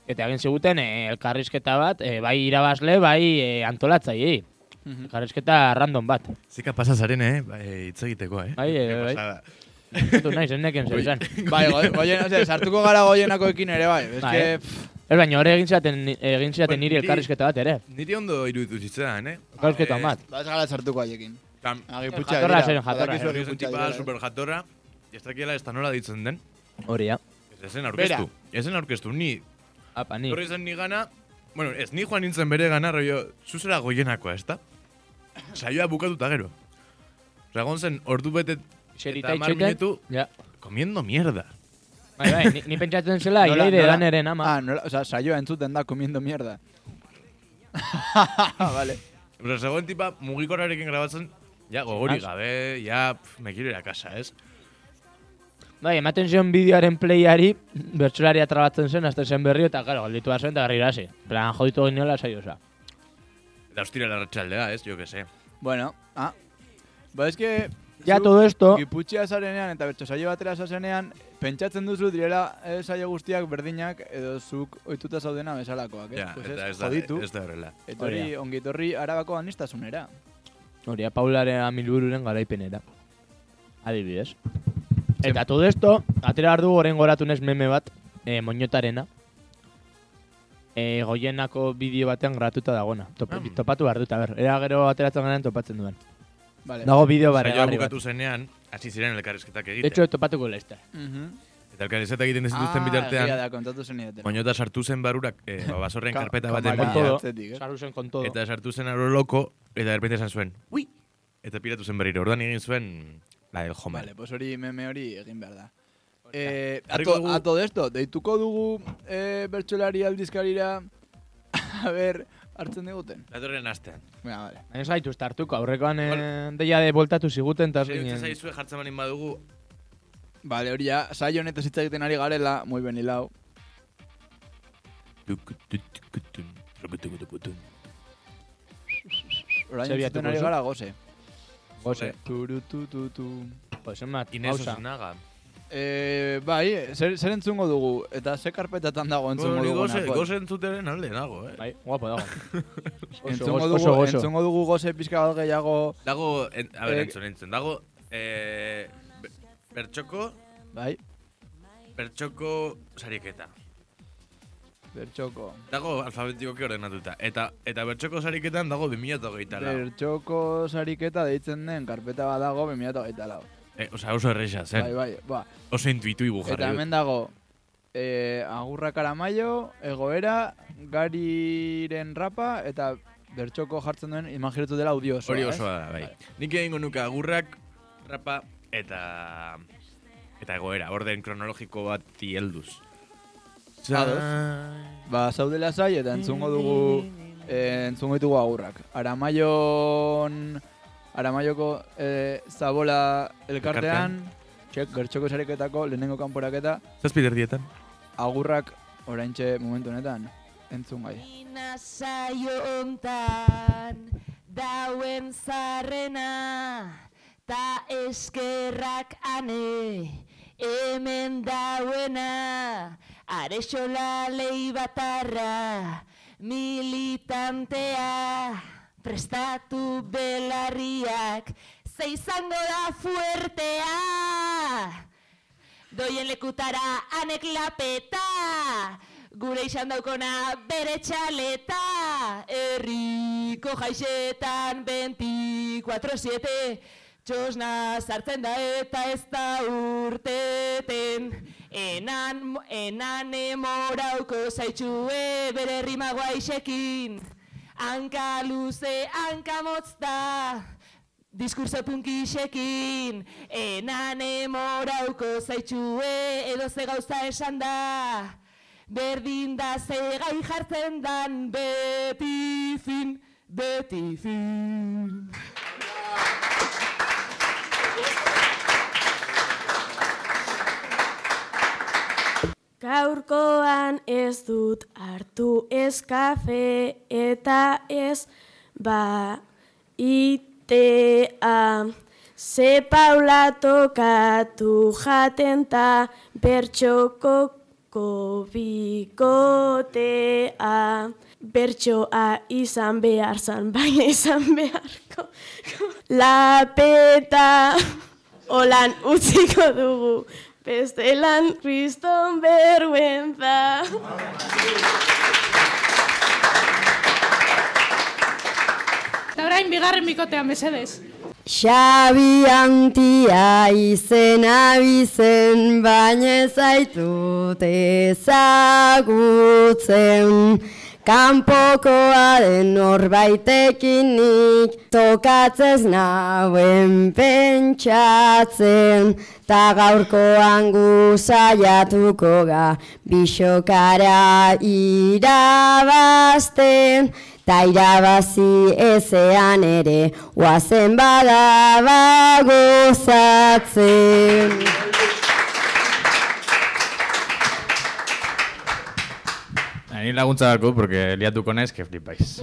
eta egin ziguten e, elkarrizketa bat, e, bai irabazle, bai e, antolatzaileei. Elkarrizketa random bat. Zika pasa zaren, eh? Bai, hitz egiteko, eh? Bai, eh, Qué bai. pasada. Zatu naiz, enneken zer izan. bai, go- goien, ose, sartuko gara goienakoekin ere, bai. Ez Bai. que, pff, Ez baina hori egin ziaten, egin ziaten Bueno, niri niri- elkarrizketa bat ere. Niri ondo iruditu zitzaidan, eh? Elkarrizketa Eh, bat. Baz gara sartuko haiekin. Agiputxa Jatorra dira. zen, jatorra, eh. Zen agiputxa tipa direla, eh? super jatorra, ez dakiela ez nola ditzen den. Hori, ja. Ez zen aurkeztu. Ez zen aurkeztu, ni. Apa, ni. Horri zen ni gana, bueno, ez ni joan nintzen bere gana, rollo, zuzera goienakoa, ez da? Saioa bukatuta gero. Osa, egon zen, ordu bete Xerita eta itxoiten. minutu Ja. comiendo mierda. Bai, bai, ni, ni pentsatzen zela, Nola- ileide nola- daneren ama. Ah, nola, o sea, saioa entzuten da comiendo mierda. vale. Osa, zegoen tipa mugikorrarekin grabatzen, ja, gogorik Az. gabe, ja, pf, me quiero ir a casa, ez? Bai, ematen zion bideoaren playari, bertxolaria trabatzen zen, azte zen berrio, eta, claro, galditu zen, eta garri hasi. Plan, joditu giniola saiosa. Eta hostira larratxaldea, ez, jo que sé. Bueno, ah. Ba, es que... Ja, zu todo esto, Giputxia zarenean eta bertso saio batera zazenean, pentsatzen duzu direla eh, saio guztiak berdinak edo zuk ohituta zaudena bezalakoak, eh? Ja, Pues eta ez, ez da, joditu, ez da horrela. etorri, Hori ongitorri arabako anistasunera. hori, a Paularen amilbururen garaipenera. Adibidez. Eta todo esto, atera behar dugu orain goratunez meme bat, eh, moñotarena. Eh, goienako bideo batean gratuta dagoena. Top, Ah. Topatu behar dut, a ber. Era gero ateratzen garen topatzen duen. Vale. Dago bideo Saioa barregarri bat. bukatu zenean, hasi ziren elkarrizketak De egiten. hecho, topatuko lehizte. Mhm. Eta elkarrizketak egiten ez dituzten Ah, bitartean, egia da, kontatu zen. Moñota sartu zen barurak eh, ba, basorren Ka- karpeta baten Con todo. Sarru zen con todo. eta sartu zen aro loko, eta derpente esan zuen, ui! Eta piratu zen berriro, orduan egin zuen, la del Homer. Vale, pues hori meme hori egin behar da. Eh, a, Jarriko to, dugu- a todo esto, deituko dugu eh, bertsolari aldizkarira, a ber, hartzen diguten. Datorren astean. Venga, vale. Baina zaitu hartuko, aurrekoan eh, deia de voltatu ziguten, eta Zer zinen... zaizue jartzen banin badugu, Vale, hori ja, saio honetaz hitz egiten ari garela, muy ben hilao. Orain Zer entzuten bilatuko ari gara goze. Gose. Turu, tu, tu, tu. Pues emat, Inés pausa. Osnaga. Eh, bai, zer, zer entzungo dugu? Eta ze karpetatan dago entzungo dugu goze, goze entzuteren alde nago, eh? Bai, guapo dago. Oso, Entzungo oso, dugu, oso gozo. entzungo dugu goze pizka bat gehiago, Dago, en, a ber, Eh, entzun, entzun, dago, eh, be- bertxoko, bai, bertxoko sariketa. Bertxoko. Dago alfabetikoki ordenatuta. Eta eta bertxoko sariketan dago 2024 lau. Bertxoko sariketa deitzen den karpeta bat dago 2024 lau. Eh, Osa, oso erresa, zen. Bai, bai, ba. Oso intuitibu jarri Eta hemen dago, eh, agurra karamaio, egoera, gariren rapa, eta bertxoko jartzen duen imaginatu dela audio osoa, Hori osoa da, bai. Nik egingo nuke agurrak, rapa, eta... Eta egoera, orden kronologiko bat helduz. Ados. Ba, zaudela zai, eta entzungo dugu, eh, entzungo ditugu agurrak. Aramaion, Aramaioko eh, zabola elkartean, txek, bertxoko sariketako lehenengo kanporaketa, Zazpider dietan. agurrak oraintxe momentu honetan, entzun gai. Ina saio hontan dauen zarrena ta eskerrak ane hemen dauena arexola leibatarra militantea prestatu belarriak ze izango da fuertea? Doien lekutara anek lapeta Gure izan daukona bere txaleta. Herriko jaixetan 24-7 Txosna sartzen da eta ez da urteten Enan, enan emorauko zaitxue bere rima guaixekin. Hanka luze, hanka motz da Diskurso punkixekin Enan emorauko zaitxue edo ze gauza esan da. Berdin da ze gai jartzen dan beti fin, beti fin Gaurkoan ez dut hartu ez kafe eta ez ba itea. Ze paula tokatu jaten ta bertxoko bikotea. Bertxoa izan behar zan, baina izan beharko. Lapeta holan utziko dugu. Bestelan kriston berguenza. Eta orain bigarren bikotean mesedez. Xabi antia izena bizen, baina zaitut ezagutzen. Kanpokoa den norbaitekin nik tokatzez nauen pentsatzen. Ta gaurkoan guzaiatuko ga bisokara irabazten. Ta irabazi ezean ere, oazen badaba gozatzen. Ni laguntza dako, porque liatuko naiz, que flipais.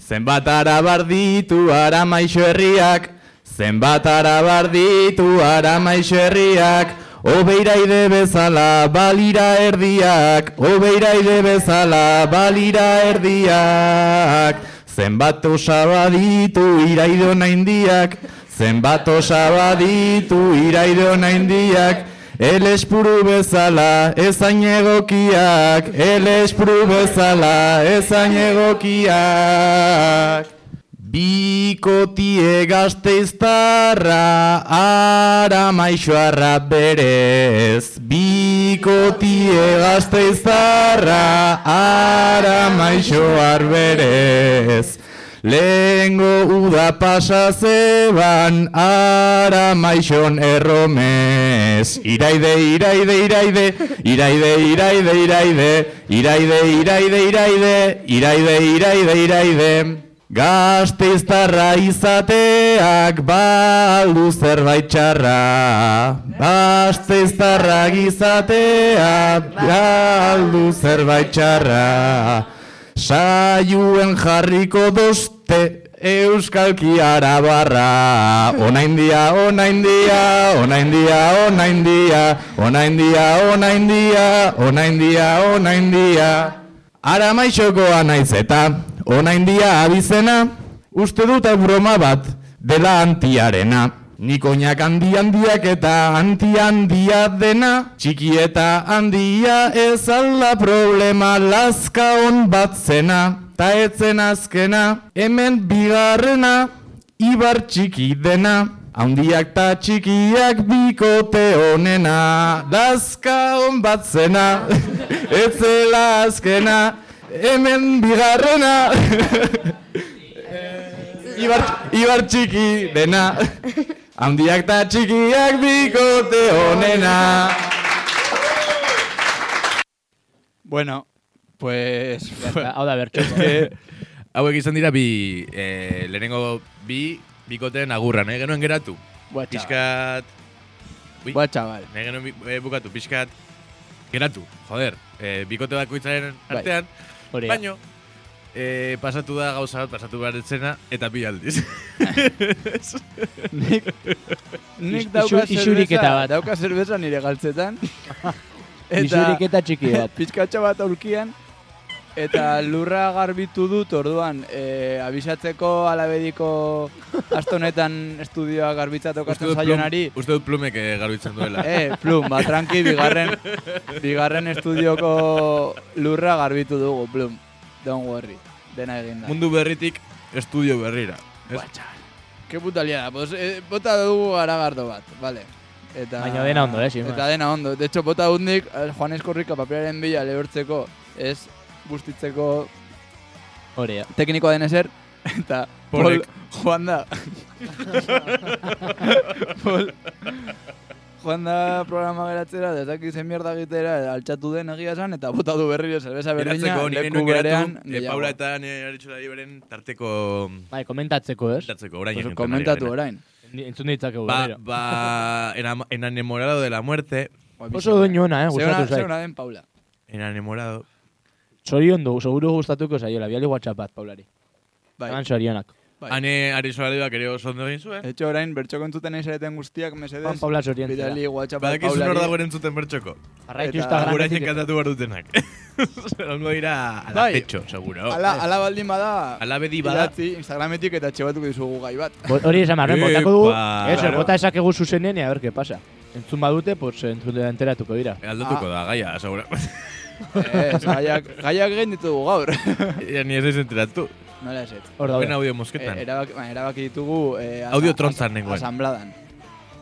Zenbat arabar ditu ara maixo herriak, zenbat arabar ditu ara maixo herriak, Obeiraide bezala balira erdiak, obeiraide bezala balira erdiak. Zenbat osaba ditu iraide onaindiak, zenbat osaba ditu iraide onaindiak, El espuru bezala ezain egokiak, el espuru bezala ezain egokiak. Bikotie gazteiztarra, ara maixoarra berez. Bikotie gazteiztarra, ara maixoar berez. Lehengo uda pasa zeban, ara maixon erromez. Iraide, iraide, iraide, iraide, iraide, iraide, iraide, iraide, iraide, iraide, iraide, iraide. Gazteiztarra izateak baldu zerbait txarra. Gazteiztarra izateak baldu zerbait txarra. Saiuen jarriko dute Euskalki arabarra. Onaindia, onaindia, onaindia, onaindia Onaindia, onaindia, onaindia, onaindia Aramaixokoa naiz eta Onaindia abizena Uste dut broma bat dela antiarena. Nik oinak handi handiak eta anti handia dena Txiki eta handia ez alda problema lazka hon bat zena. Ta etzen azkena Hemen bigarrena Ibar txiki dena. Handiak ta txikiak bikote honena Lazka on bat Etzela azkena Hemen bigarrena. Ibar, Ibar txiki dena. Handiak ta txikiak bikote honena Bueno, pues... Hau da bertxoko. que Hauek izan dira bi, eh, lehenengo bi, bikoteen agurra, nahi genuen geratu. Chaval. Piskat... Ui, Buah, chaval. nahi genuen bi- eh, bukatu, piskat... Geratu, joder, eh, bikote bakoitzaren Bai. artean, da. baino, eh, pasatu da gauza bat, pasatu behar etzena, eta bi aldiz. Nik, nik dauka zerbeza, bat. dauka zerbeza nire galtzetan. Isuriketa txiki bat. pizkatxo bat aurkian. Eta lurra garbitu dut orduan, e, abisatzeko alabediko astonetan estudioa garbitza Uste tokatzen dut plum- zaionari. Uste dut plumek eh, garbitzen duela. Eh, plum, ba, tranqui, bigarren, bigarren estudioko lurra garbitu dugu, plum. Don't worry, dena egin da. Mundu berritik, estudio berrira. Chaval. Ke puta liada, pues, eh, bota dugu garagardo bat, vale. Eta, Baina dena ondo, eh, Eta dena ondo. De hecho, bota hundik, eh, Juan Eskorrika paperaren bila lehortzeko, ez bustitzeko Hori da. teknikoa den ezer, eta Pol, Polek. Juan da. Pol, Juan da programa geratzera, desaki zen mierda egitera, altxatu den egia esan, eta bota du berriro zerbeza berdina, leku berean, eh, gehiago. Paula eta nire aritxolari beren tarteko... Bai, komentatzeko, ez? Komentatzeko, orain. Pues, ari komentatu orain. Entzun ditzakegu Ba, ba, enam- enamorado de la muerte, Oso doinuona, eh, Zeuna, gustatu zait. zeuna den Paula. enamorado... Sorion du, seguru gustatuko zaiola, biali WhatsApp bat, Paulari. Bai. Eman sorionak. Bai. Hane aritxolari bak ere oso ondo egin zuen. Etxo orain, bertxoko entzuten eizareten guztiak, mesedez. Juan Paula soriontzera. Bidali WhatsApp bat Badakizu nor Paulari. dagoen entzuten bertxoko. Jarraitu Eta- Instagrametik. Gurainen kantatu behar dutenak. Ongo dira ala Bai. pecho, seguro. Ala, ala baldin bada, Ala bedi bada. idatzi Instagrametik eta txebatuko dizugu gai bat. Bo- Hori esan marren, botako dugu. Ez, claro. bota esakegu zuzenen, a ver qué pasa. Entzun badute, pues entzun enteratuko dira. Aldatuko da, gaia, seguro. Ez, gaiak, gaiak egin ditugu gaur. Ja, ni ez ez enteratu. nola eset. Hor daude. audio E, mosketan. erabaki, ba, erabaki ditugu... E, Audio trontzan nengoen. Asambladan.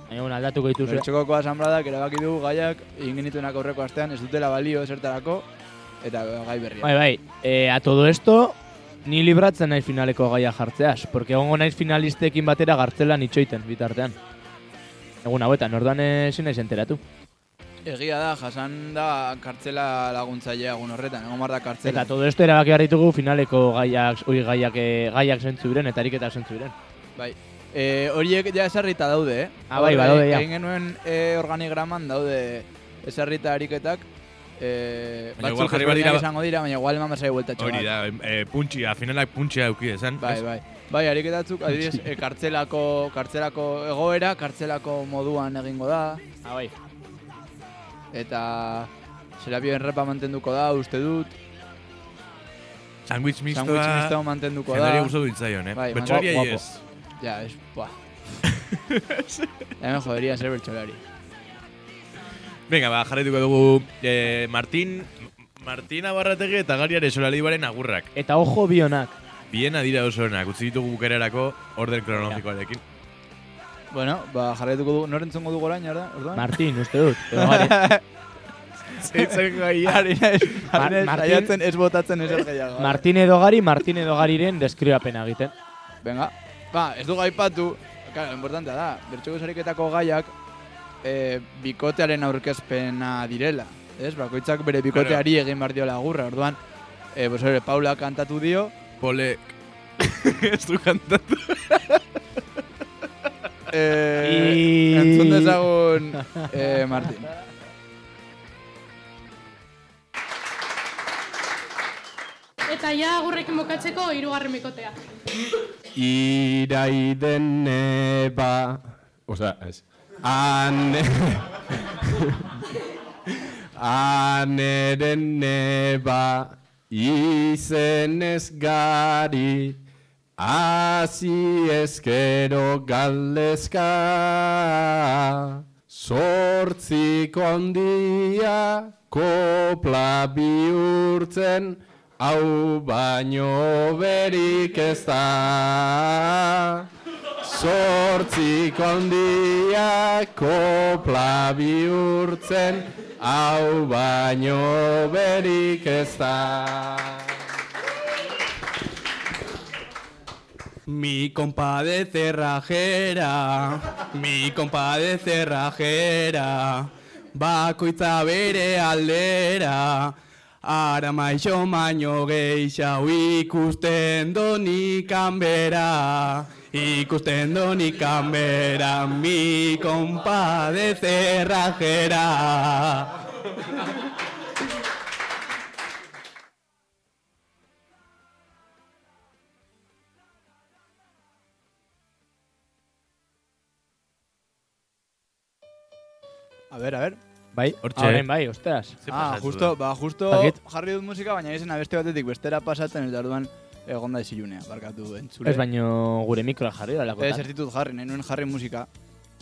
Baina, bueno, aldatuko dituzue. Bertxokoko asambladak erabaki dugu gaiak egin genituenak aurreko astean ez dutela balio esertarako eta gai berria. Bai, bai. E, a todo esto, ni libratzen naiz finaleko gaia jartzeaz. Porque egongo naiz finalistekin batera gartzelan itxoiten, bitartean. Egun hauetan, orduan ezin naiz enteratu. Egia da, jasan da kartzela laguntzailea egun horretan, egon da kartzela. Eta todo esto erabaki behar ditugu finaleko gaiak, oi, gaiak, eh, gaiak zentzu biren, eta ariketak zentzu biren. Bai. E, horiek ja esarrita daude, eh? Ah, bai, Hor, badaude, e, ja. Egin genuen e, organigraman daude esarrita ariketak. E, Baina igual batzuk jarri behar ezberdinak dira- izango dira, baina igual eman berzai bueltatxo Hori da, eh, puntxia, finalak puntxia euki esan. Bai, bai. Bai, ariketatzuk, adibidez, e, kartzelako, kartzelako egoera, kartzelako moduan egingo da. Ah, bai. Eta Serapioen repa mantenduko da, uste dut. Sandwich mistoa. Sandwich mistoa mantenduko da. Jendari gustatu ditzaion, eh? Bai, Bertsolari guapo. ez. Ya, es... Buah. ya me jodería ser bertsolari. Venga, ba, jarretuko dugu eh, Martin, Martin Abarrategi eta Gari Aresolaldibaren agurrak. Eta ojo bionak. Bien adira oso onak, utzi ditugu bukererako orden kronologikoarekin. Bueno, ba, jarraituko dugu, norentzongo dugu orain, orda? orduan? Martin, uste dut. Zeitzen gai, harina ez, harina ez, Martin- saiatzen ez botatzen ezer gehiago. Martin edo gari, Martin edo gariren deskribapena egiten. Venga, ba, ez du gaipatu, claro, importantea da, bertxoko sariketako gaiak e, bikotearen aurkezpena direla. Ez, bakoitzak bere bikoteari egin behar diola agurra, orduan, e, pues, hori, Paula kantatu dio, Pole... ez du kantatu. e, I- entzun dezagun e, Martin. Eta ja agurrekin bokatzeko hirugarren bikotea. Iraiden neba... Osa, ez. Ane... Aneren neba izenez gari Asi ezkero galdezka Sortziko handia kopla bihurtzen Hau baino berik ez da. Sortziko handia kopla bihurtzen Hau baino berik ez da Mi compa de cerrajera, mi compa de cerrajera, bakoitza bere aldera, ara maixo maino gehiago ikusten doni kanbera, ikusten doni kanbera, mi compa de cerrajera. A ver, a ver. Bai, Hortxe. horren bai, ostras. Ah, pasatu justo, da? ba, justo Dakit. jarri dut musika, baina izena beste batetik bestera pasatzen eta orduan egonda izilunea, barkatu entzule. Ez baino gure mikroa jarri da Ez ez ditut jarri, nahi nuen jarri musika.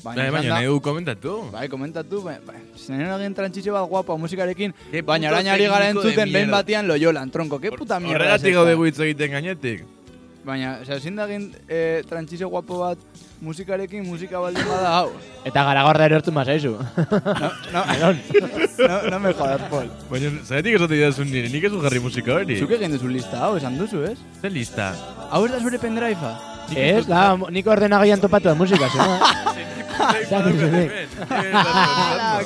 Baina, Bai, baina da- nahi du komentatu. Bai, komentatu, bai, bai. Nuen egin trantsizio bat guapa musikarekin, baina orain ari gara entzuten behin batian loyolan, tronko, que puta mierda. Horregatik gaude hitz egiten gainetik. Baina, osea, ezin da egin eh, trantsizio guapo bat musikarekin musika baldin bada hau. Eta garagorda erortu mazaizu. No, no, no, no me jodas, Paul. Baina, zaitik esate didazun nire, nik ez jarri musika hori. Zuk egin duzu lista hau, esan duzu, ez? Zer lista? Hau ez da zure pendrive-a? Ez, da, nik ordenagaian topatu da musika, zena.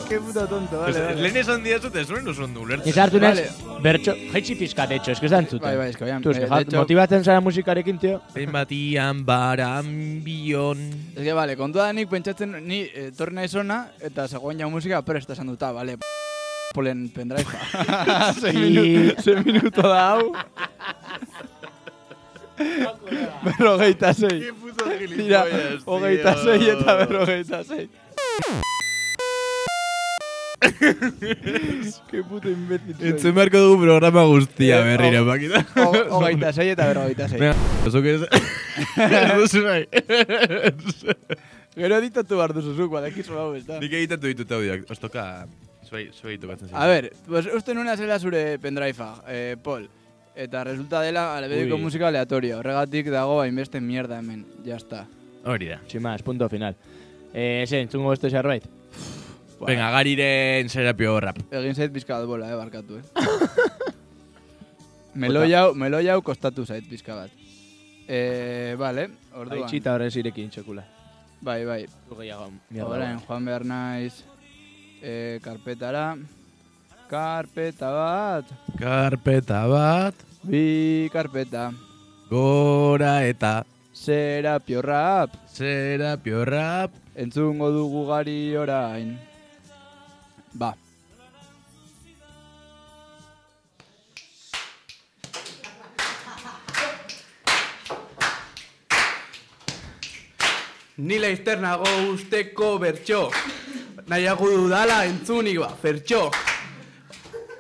Que puto tonto, vale. Lehen esan diazut ez zuen oso ondo ulertzen. Nizartu nez, Vale. bertxo, jaitsi pizkat etxo, eske ez da entzuten. Bai, bai, eske, oian, Tu, eske, eh, ja, de hecho- motibatzen zara musikarekin, tio. Behin batian barambion. Ez que, vale, kontua da nik pentsatzen ni eh, etorri naiz ona eta zegoen ja musika presta esan duta, vale. Polen pendrive-a. sei, I- minu, sei minuto da hau. berrogeita sei. Tira, hogeita sei eta berrogeita sei. Ke puto imbécil. Entzun beharko dugu programa guztia Eh, berriro, ho- makita. Ho- Hogeita sei eta berrogeita. Venga, zuk ez... Duzu nahi. Gero editatu behar duzu zuk, badakizu hau, ez da. Nik egitatu ditut audioak. Ostoka... Zuei, zuei tokatzen A ver, pues uste nuna zela zure pendrive-a, eh, Paul. Eta resulta dela albedeko Ui. musika aleatoria. Horregatik dago hainbeste mierda hemen. Ya está. Hori da. Sin más, punto final. Eh, ze, entzungo beste zerbait? Venga, gariren serapio rap. Egin zait pizka bat bola, eh, barkatu, eh. meloi hau, meloi hau kostatu zait pizka bat. Eh, vale, orduan. Aitxita horrez irekin txokula. Bai, bai. Du gehiago. Orain, joan behar naiz eh, karpetara. Karpeta bat. Karpeta bat, Bi karpeta. gora eta Serapio rap. serapio rap. Entzungo dugu gari orain. Ba. Ni laizter nago usteko bertxo. Nahiago dudala entzunik ba, fertxo.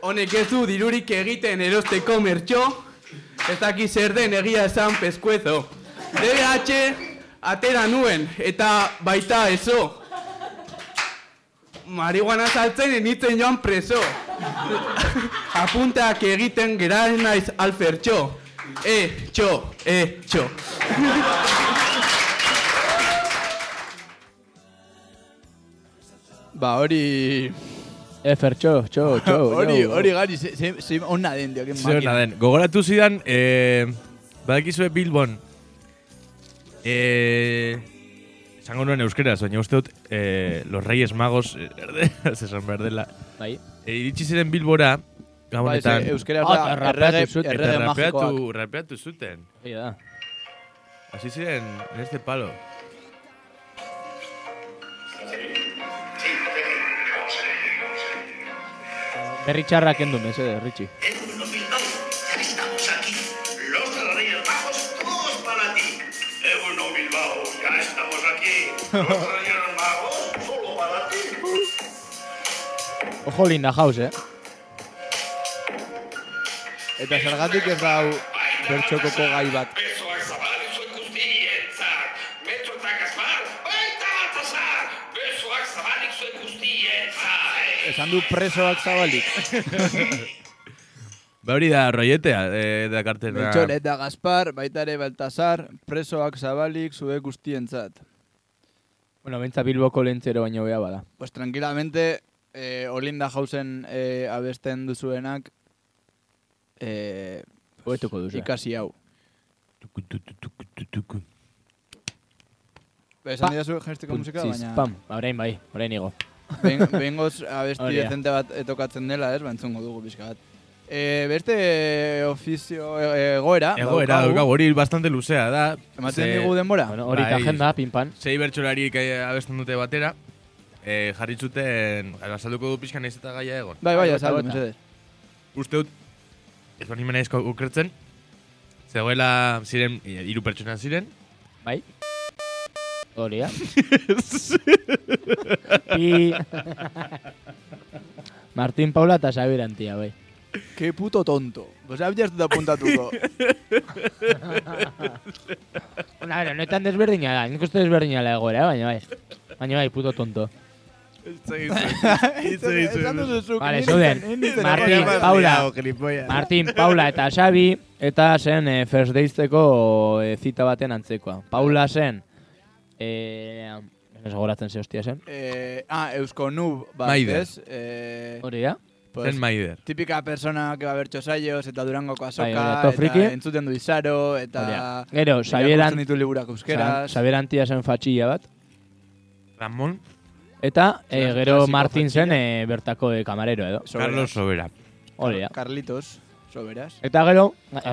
Honek ez du dirurik egiten erosteko mertxo. Ez daki zer den egia esan peskuezo. DBH atera nuen eta baita eso. Marihuana saltzen enitzen joan preso. Apunteak egiten geraren naiz alfertxo. E, txo, e, txo. Ba, hori... Efer, txo, txo, txo. hori, hori gari, ze, ze, ze onna den, dio, Zer hona den. Gogoratu zidan, eh, badakizue Bilbon, eh, esango nuen euskeraz, baina uste dut, eh, los Reyes Magos, eh, erde, esan behar dela, Bai. eh, iritsi ziren Bilbora, Bai, gabonetan, ze, euskera Ah, rapeatu errege, zuten. eta errege magikoak. rapeatu, rapeatu zuten. Hori da. Hasi ziren, en este palo. Berri txarrak endu, mesede, Ritxi. Bueno, Bilbao, ya estamos aquí. Los Reyes Magos, todos para ti. Bueno, Bilbao, ya estamos aquí. Los Reyes Magos, solo para ti. Ojo linda house, eh? Eta zergatik ez da hau bertxokoko gai bat. Esan du presoak zabalik. Ba hori da, roietea, eh, da kartena. Beltxor eta Gaspar, baita ere Baltasar, presoak zabalik zue guztientzat. Bueno, bentsa Bilboko lentzero baino bea bada. Pues tranquilamente, eh, Olinda Hausen eh, abesten duzuenak, eh, Hobetuko duzu. ikasi hau. Tuku, tuku, tuku, tuku, tuku. Esan Pa. didazu gestiko musika, baina Pam, orain bai, orain igo. Behingoz abesti dezente bat etokatzen dela, ez, ba, entzungo dugu pixka bat. E, beste ofizio e, egoera, Egoera, daukagu. daukagu, hori bastante luzea da. Ematen digu denbora? Bueno, hori Bai. agenda, pinpan. Sei bertsolariek eh, abesten dute batera, eh, jarri zuten, azalduko du pixka naiz eta gaia egon. Bai, bai, Bota, azaldu, mesedez. Uste dut, ez bani mena ukertzen, zegoela ziren, eh, hiru pertsona ziren, Bai. Hori, ja. Pi. Martín Paula eta Xabier Antia, bai. Ke puto tonto. Pues ez dut apuntatuko. Una, bueno, netan desberdina da, nik uste desberdina da egoera, baina bai. Baina bai, puto tonto. Vale, zeuden. Martín. Paula. Martín, Paula eta Xabi, eta zen eh, First Daysteko eh, zita baten antzekoa. Paula zen, eh, ez goratzen ze hostia zen. Eh, ah, Eusko Nub, Maider. ez? Eh, Hori da? pues, zen maider. Típica persona que va a ver txosaios, eta Durangoko azoka, Bai, eta friki. entzuten du izaro, eta... da. Gero, Xabier irakurtzen Ant- ditu liburak euskeraz. Xabier Antia zen fatxilla bat. Ramon, Eta eh, gero Martin zen eh, bertako eh, kamarero edo. Soberas. Carlos Sobera. Hori da. Carlitos, soberas. Eta gero,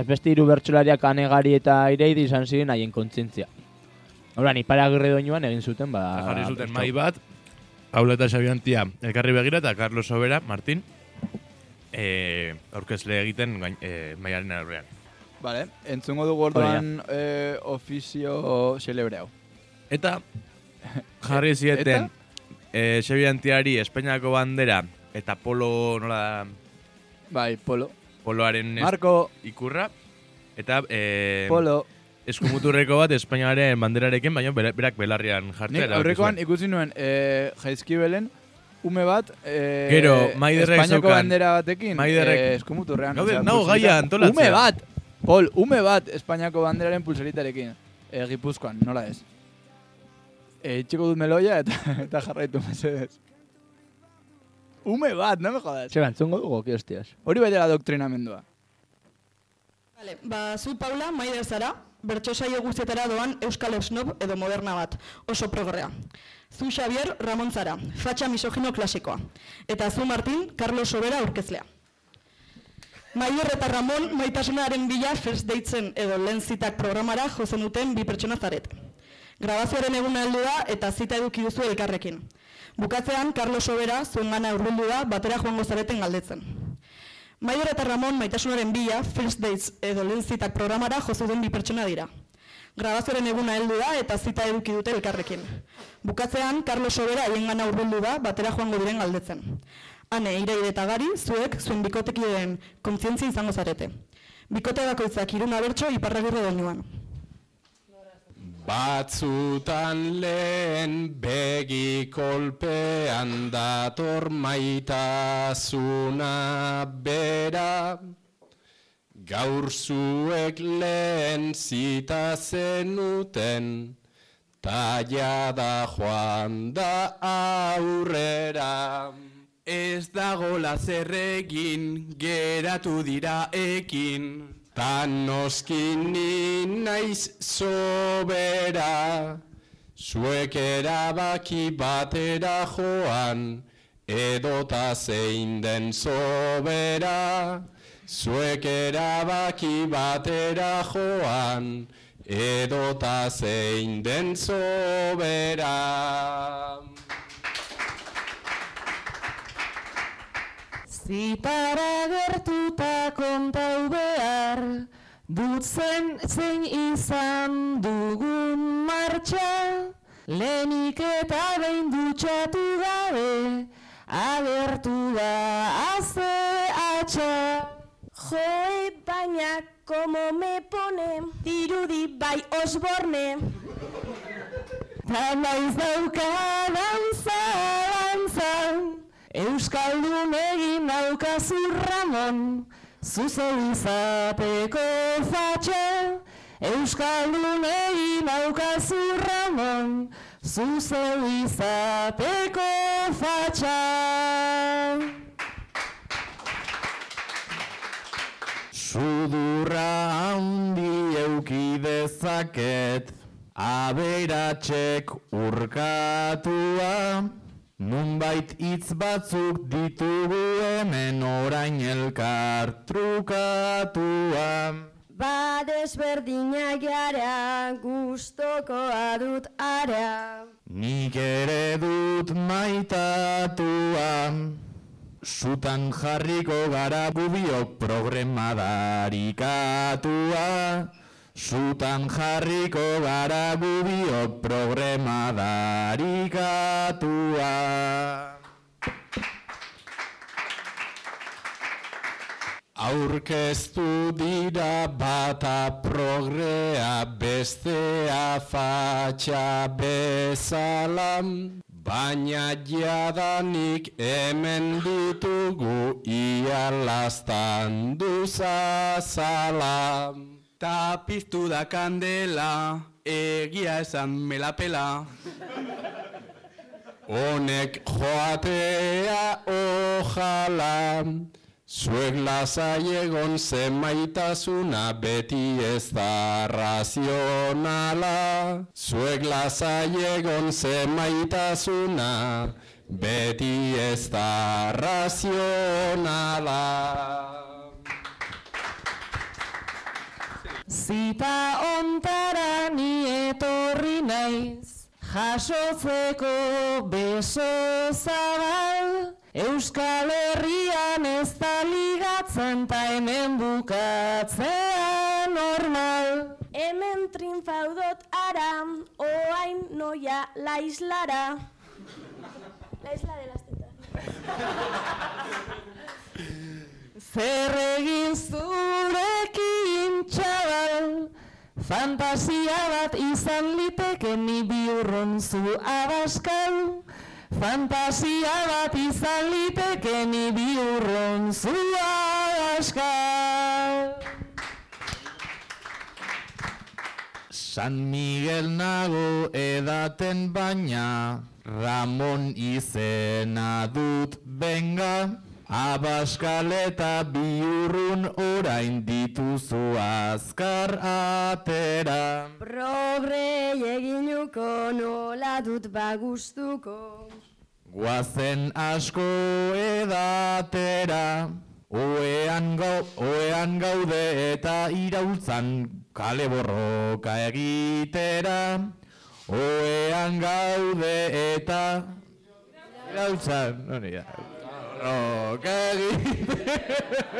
beste hiru bertsolariak anegari eta ireidi izan ziren haien kontzientzia. Horan, ipara agirre doinuan egin zuten, ba... jarri zuten mai bat, Paula eta Xabiantia elkarri begira eta Carlos Sobera, Martin, eh, aurkezle egiten gain, eh, maiaren aurrean. Vale, entzungo dugu orduan eh, ofizio celebre hau. Eta jarri zieten eh, Xabiantiari Espainiako bandera eta polo, nola da, Bai, polo. poloaren Marco, ikurra, eta eh, polo. Eskumuturreko bat Espainiaren banderarekin, baina bera- berak belarrian jartzea. Nik aurrekoan ikusi nuen eh, jaizkibelen ume bat, eh, Gero, Maiderrek Espainiako zeukan- bandera batekin, Maiderrek- eh, eskumuturrean. Gaude, osea, nago pulserita- gaia antolatzea. Ume bat, Pol, ume bat Espainiako banderaren pulseritarekin. Eh, Gipuzkoan, nola ez? Eh, itxiko dut meloia eta, eta jarraitu mesedez. Ume bat, no me jodas. Txeba, entzungo dugu, ki hostias. Hori bai dela doktrinamendua. Vale, ba, zu Paula, maider zara, bertso saio guztietara doan Euskal Snob edo moderna bat, oso progrea. Zu Xavier Ramon zara, fatxa misogino klasikoa. Eta zu Martin, Carlos Sobera aurkezlea. Maider eta Ramon maitasunaren bila first datesen edo lehen zitak programara jozen duten bi pertsona zaret. Grabazioaren eguna heldu da eta zita eduki duzu elkarrekin. Bukatzean, Carlos Sobera zuen gana urrundu da batera joango zareten galdetzen. Maider eta Ramon maitasunaren bila First Dates edo lehen zitak programara jozu den bi pertsona dira. Grabazioaren eguna heldu da eta zita eduki dute elkarrekin. Bukatzean, Carlos Sobera haien gana urrundu da batera joango diren galdetzen. Hane, ireide eta gari, zuek zuen bikotekideen kontzientzia izango zarete. Bikote bakoitzak iruna bertso iparragirre doinuan. Batzutan lehen begi kolpean dator maitasuna bera Gaur zuek lehen zita zenuten Taia da joan da aurrera Ez dago lazerregin, geratu dira ekin. Tan noski ni naiz sobera. Zuek erabaki batera joan Edota zein den sobera. Zuek erabaki batera joan Edota zein den sobera Zitara gertuta kontau behar, dut zen zein izan dugun martxa, lehenik eta behin dutxatu gabe, agertu da aze atxa. Joe, baina, como me pone, dirudi bai osborne. Ta naiz daukadan zalantzan, Euskaldun egin daukazu Ramon, zuzeu izateko fatxa. Euskaldun egin daukazu Ramon, zuzeu izateko fatxa. Sudurra handi euki dezaket, aberatsek urkatua, nunbait hitz batzuk ditugu hemen orain elkar trukatua. Ba desberdinak gara, gustokoa dut ara. Nik ere dut maitatua, sutan jarriko gara gubiok programadarikatua. Sutan jarriko gara gubiok programadarikatua. Aurkeztu dira bata progrea bestea fatxa bezala Baina jadanik hemen ditugu ia lastan duzazala Ta piztu da kandela, egia esan melapela. Honek joatea ojala Zuek lasai egon zemaitasuna beti ez da razionala Zuek lasai egon zemaitasuna beti ez da razionala Zita ontara ni etorri naiz, jasotzeko beso zabal, Euskal Herrian ez da ligatzen ta hemen bukatzea normal. Hemen trinfaudot ara, oain noia la islara. La isla de las tetas. Zer egin zurekin txabal, fantasia bat izan liteke ni biurron zu abaskal. Fantasia bat izan liteke ni biurron zua askal. San Miguel nago edaten baina Ramon izena dut benga Abaskal eta biurrun orain dituzu azkar atera. Progre eginuko nola dut bagustuko. Guazen asko edatera Oean, gau, oean gaude eta iraultzan kale borroka egitera. Oean gaude eta iraultzan hori da borroka egitera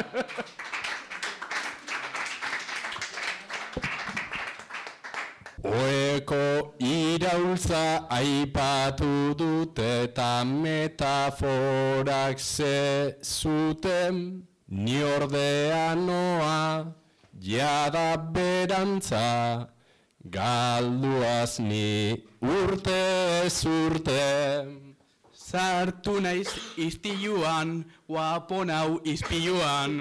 Oeko iraultza aipatu dut eta metaforak ze zuten. Ni ordea noa jada berantza Galduaz ni urte urte Sartu naiz iztiluan, guapo nau izpiluan.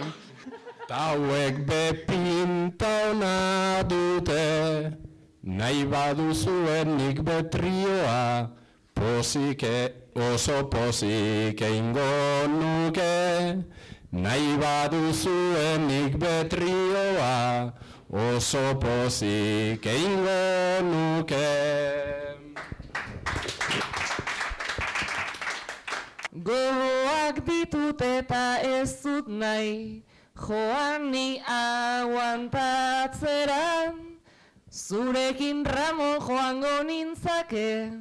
Tauek bepinta ona dute Nahi baduzuen nik betrioa Pozike, oso pozik eingo nuke Nahi baduzuen nik betrioa Oso pozik eingo nuke Gogoak ditut eta ez dut nahi. Joan ni aguantatzera. Zurekin ramo joango nintzake.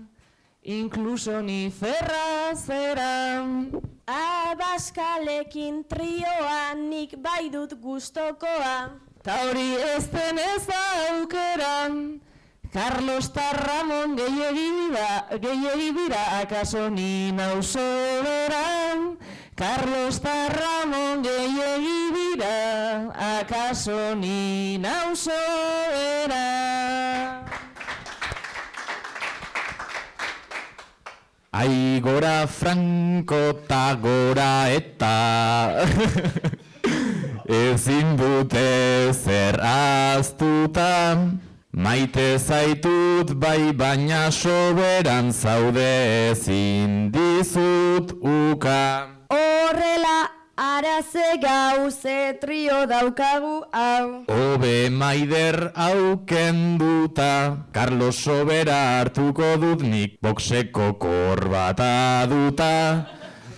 Inkluso ni ferrazera Abaskalekin trioa nik bai dut gustokoa. Ta hori ez den ez aukeran Carlos ta Ramon gehiegi dira, gehiegi dira akaso ni nauso beran. Carlos ta Ramon gehiegi dira akaso ni beran. Ai gora Franco ta gora eta. Ezin dute zer aztuta Maite zaitut bai baina soberan zaude ezin dizut uka. Horrela araze gauze trio daukagu hau. Obe maider aukenduta Carlos Sobera hartuko dut nik boxeko korbata duta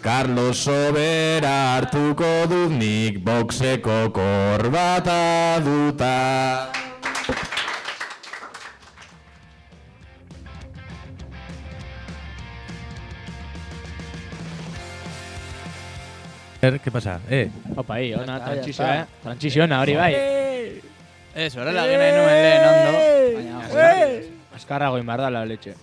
Carlos Sobera hartuko dut nik boxeko korbata duta ¿Qué pasa? Eh. Opa, ahí, ona, está. eh? Trantsiziona, hori bai. Ez, horrela egin nahi nuen lehen ondo. Baina, inbar da la leche.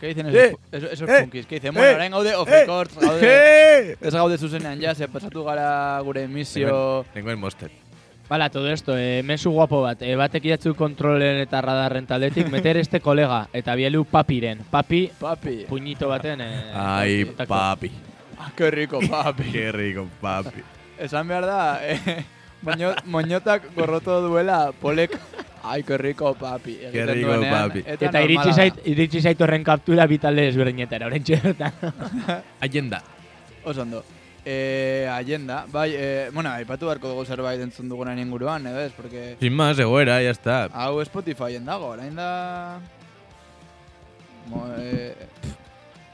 ¿Qué dicen Eh, esos, esos eh, punkis? ¿Qué dicen? eh, Bueno, orain gaude off eh, records, eh. gaude... Ez gaude zuzenean ja, ze pasatu gara gure emisio... Tengo el monster. Bala, todo esto, eh, mezu guapo bat. Eh, batek idatzu kontrolen eta radarren taldetik, meter este kolega, eta bielu papiren. Papi, papi. puñito baten. Eh, Ay, kontako. papi. Ah, qué rico, papi. Qué rico, papi. Esan behar da, eh, moño, moñotak gorroto duela polek... Ai, que rico, papi. egiten rico, duenean, papi. Eta, Eta iritsi zait, iritsi zait horren kaptura bitalde ezberdinetara, orain txertan. Agenda. Oso Eh, agenda, bai, eh, bueno, aipatu beharko dugu zerbait entzun dugunan inguruan, edo ez, porque... Sin más, egoera, ya está. Hau Spotifyen dago, orain da... Mo, pff,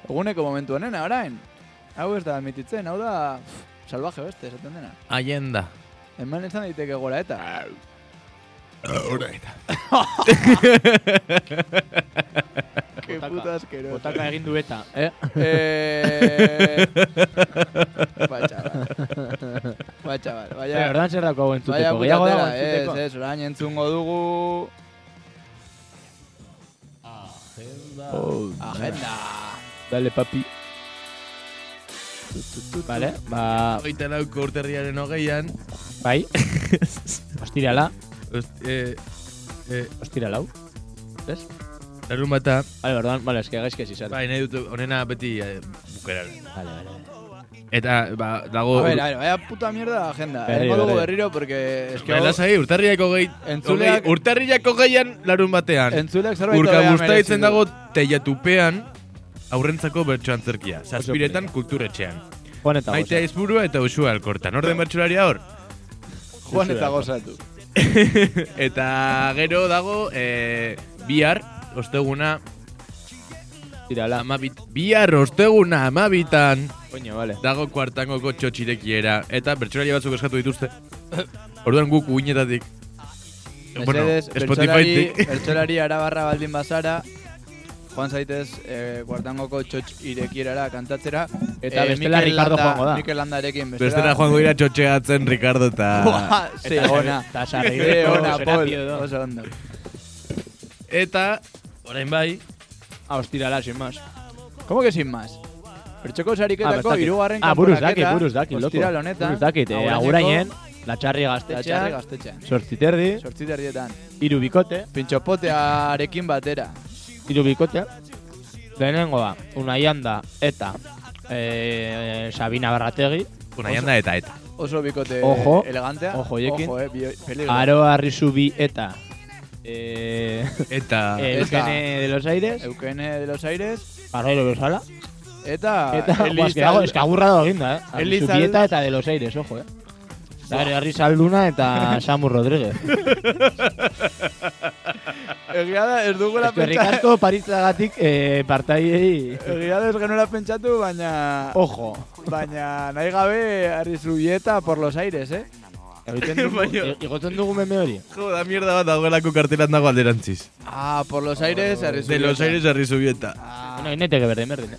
eguneko momentu honena, orain. Hau ez da admititzen, hau da... pff, salvaje beste, esaten dena. Agenda. Hemen izan daiteke gora eta... Eta. Ke puta asqueroso. Botaka egin du eta, eh? Eh... ba, txabal. Ba, txabal. Baina... Eh, ordan zer dako hau entzuteko, Baina gehiago dago entzuteko? Ez, ez, orain entzungo dugu... Oh, Agenda. Dale, papi. Vale, ba... Hogeita lauko urterriaren hogeian. Bai. Ostirala. Eh, eh, Ostiralau. Ez? Larun bata. Vale, orduan, vale, eske gaizke izan. Bai, nahi dut, onena beti eh, bukerara. Vale, vale. Eta, ba, dago... A ver, a ver, vaya puta mierda agenda. Berriro, Berriro, berriro. berriro, porque es que... Baina lasai, urtarriako gehi... Entzuleak- Urtarriako geian larun batean. Entzuleak zerbait Urka guztaitzen dago teiatupean aurrentzako bertso antzerkia. Zazpiretan kulturetxean. Juan eta Maitea izburua eta usua alkorta. Norden bertsolaria hor? Juan eta gozatu. eta gero dago eh, bihar, osteguna... Tirala. Amabit, bihar osteguna amabitan Coño, vale. dago kuartangoko txotxirekiera. Eta bertsolari batzuk eskatu dituzte. Orduan guk uinetatik. Bueno, Mesedez, bertsolari, Spotifytik. bertsolari arabarra baldin bazara, joan zaitez eh, kuartangoko txotx irekierara kantatzera. Eta eh, bestela Mikel Ricardo Landa- joango da. Mikel Landarekin Bestela joango dira txotxeatzen Ricardo eta... Ze ona. Eta Ze sarreireko, ona, Pol. Oso ondo. Eta, orain bai, Ah, ostirala, sin más. ¿Cómo que sin más? Bertxoko sariketako bestakit. irugarren Ah, buruz kanporaketa, buruz dakit, loko. ostiral honetan, Buruz dakit, eh, agurainen, latxarri Latxarri gaztetxean, gaztetxean. sortziterdi, Sortzi terdietan. hiru bikote, Pintxopotearekin batera. Hiru bikote, lehenengo da, Unaian da, eta eh, Sabina Barrategi, Unaian da eta eta. Oso bikote Ojo. elegantea. Ojo, hoiekin. Ojo, eh, peligro. Aroa Arrizubi eta eh, Eta... eh, Eugene de los Aires, Eukene de los Aires. Arroyo Bezala, Eta... eta, buah, eske dago, eske agurra dago eginda, eh? Elizal- Arrizubieta eta de los Aires, ojo, eh? Gero, Arri Salduna eta Samu Rodríguez. Egia da, ez dugula Eskerrik asko Paritzagatik eh, partaiei... Egia da ez genuela pentsatu, baina... Ojo. Baina nahi gabe Arrizubieta por los aires, eh? Egiten dugu, i- igotzen dugu meme hori. Jo, da mierda bat dagoelako kartelan dago alderantziz. Ah, por los aires, Arrizubieta. De los aires a Rizubieta. Bueno, inete que berdin, berdin, eh?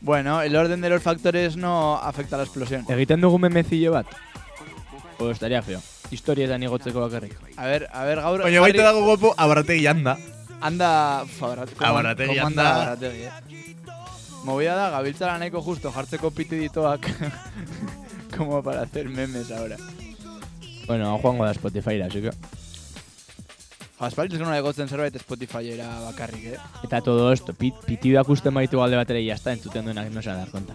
Bueno, el orden de los factores no afecta a la explosión. Egiten dugu memecillo bat? O estaría feo. Historietan igotzeko bakarrik. A ver, a ver, gaur... Baina baita dago gopo, abarategi anda. Anda... Fabrat, Abarategi ¿cómo anda. Abarategi, eh? Movida da, gabiltzara nahiko justo jartzeko pitiditoak como para hacer memes ahora. Bueno, joango da Spotifyra, así que... Aspaldi zenuna egotzen zerbait Spotifyera bakarrik, eh? Eta todo esto, pit, pitiduak uste maitu alde batera está, entzuten duenak no se va a dar cuenta.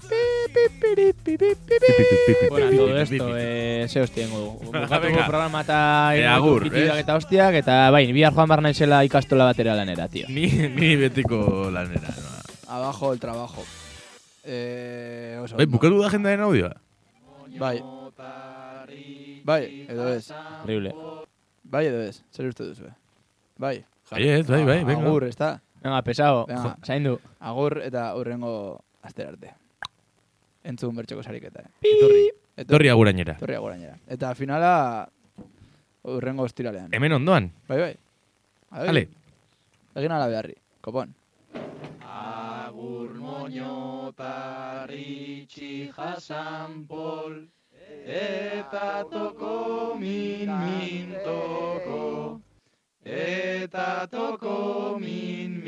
Bueno, todo esto, eh, ze hostiengo dugu. Bukatuko Venga. programa eta Eh, agur, ez? eta hostiak, eta bai, bihar joan bar naizela ikastola batera lanera, tío. Ni, ni betiko lanera. No. Abajo el trabajo. Eh, oso. Bai, bukatu da jendaren audioa. Bai. Bai, edo ez. Horrible. Bai, edo ez. Zer uste duzu, Bai. Bai, ez, bai, bai, venga. Agur, ez da? Venga, pesado, Venga. zaindu. Agur eta urrengo astera arte. Entzun bertxoko sariketa, eh? Etorri. Etorri agurainera. Etorri agurainera. Eta finala urrengo ostiralean. Hemen ondoan. Bai, bai. Bai, Ale. Egin ala beharri. Kopon. Agur moñotaritxi jasan pol Eta toko min min toko Eta toko min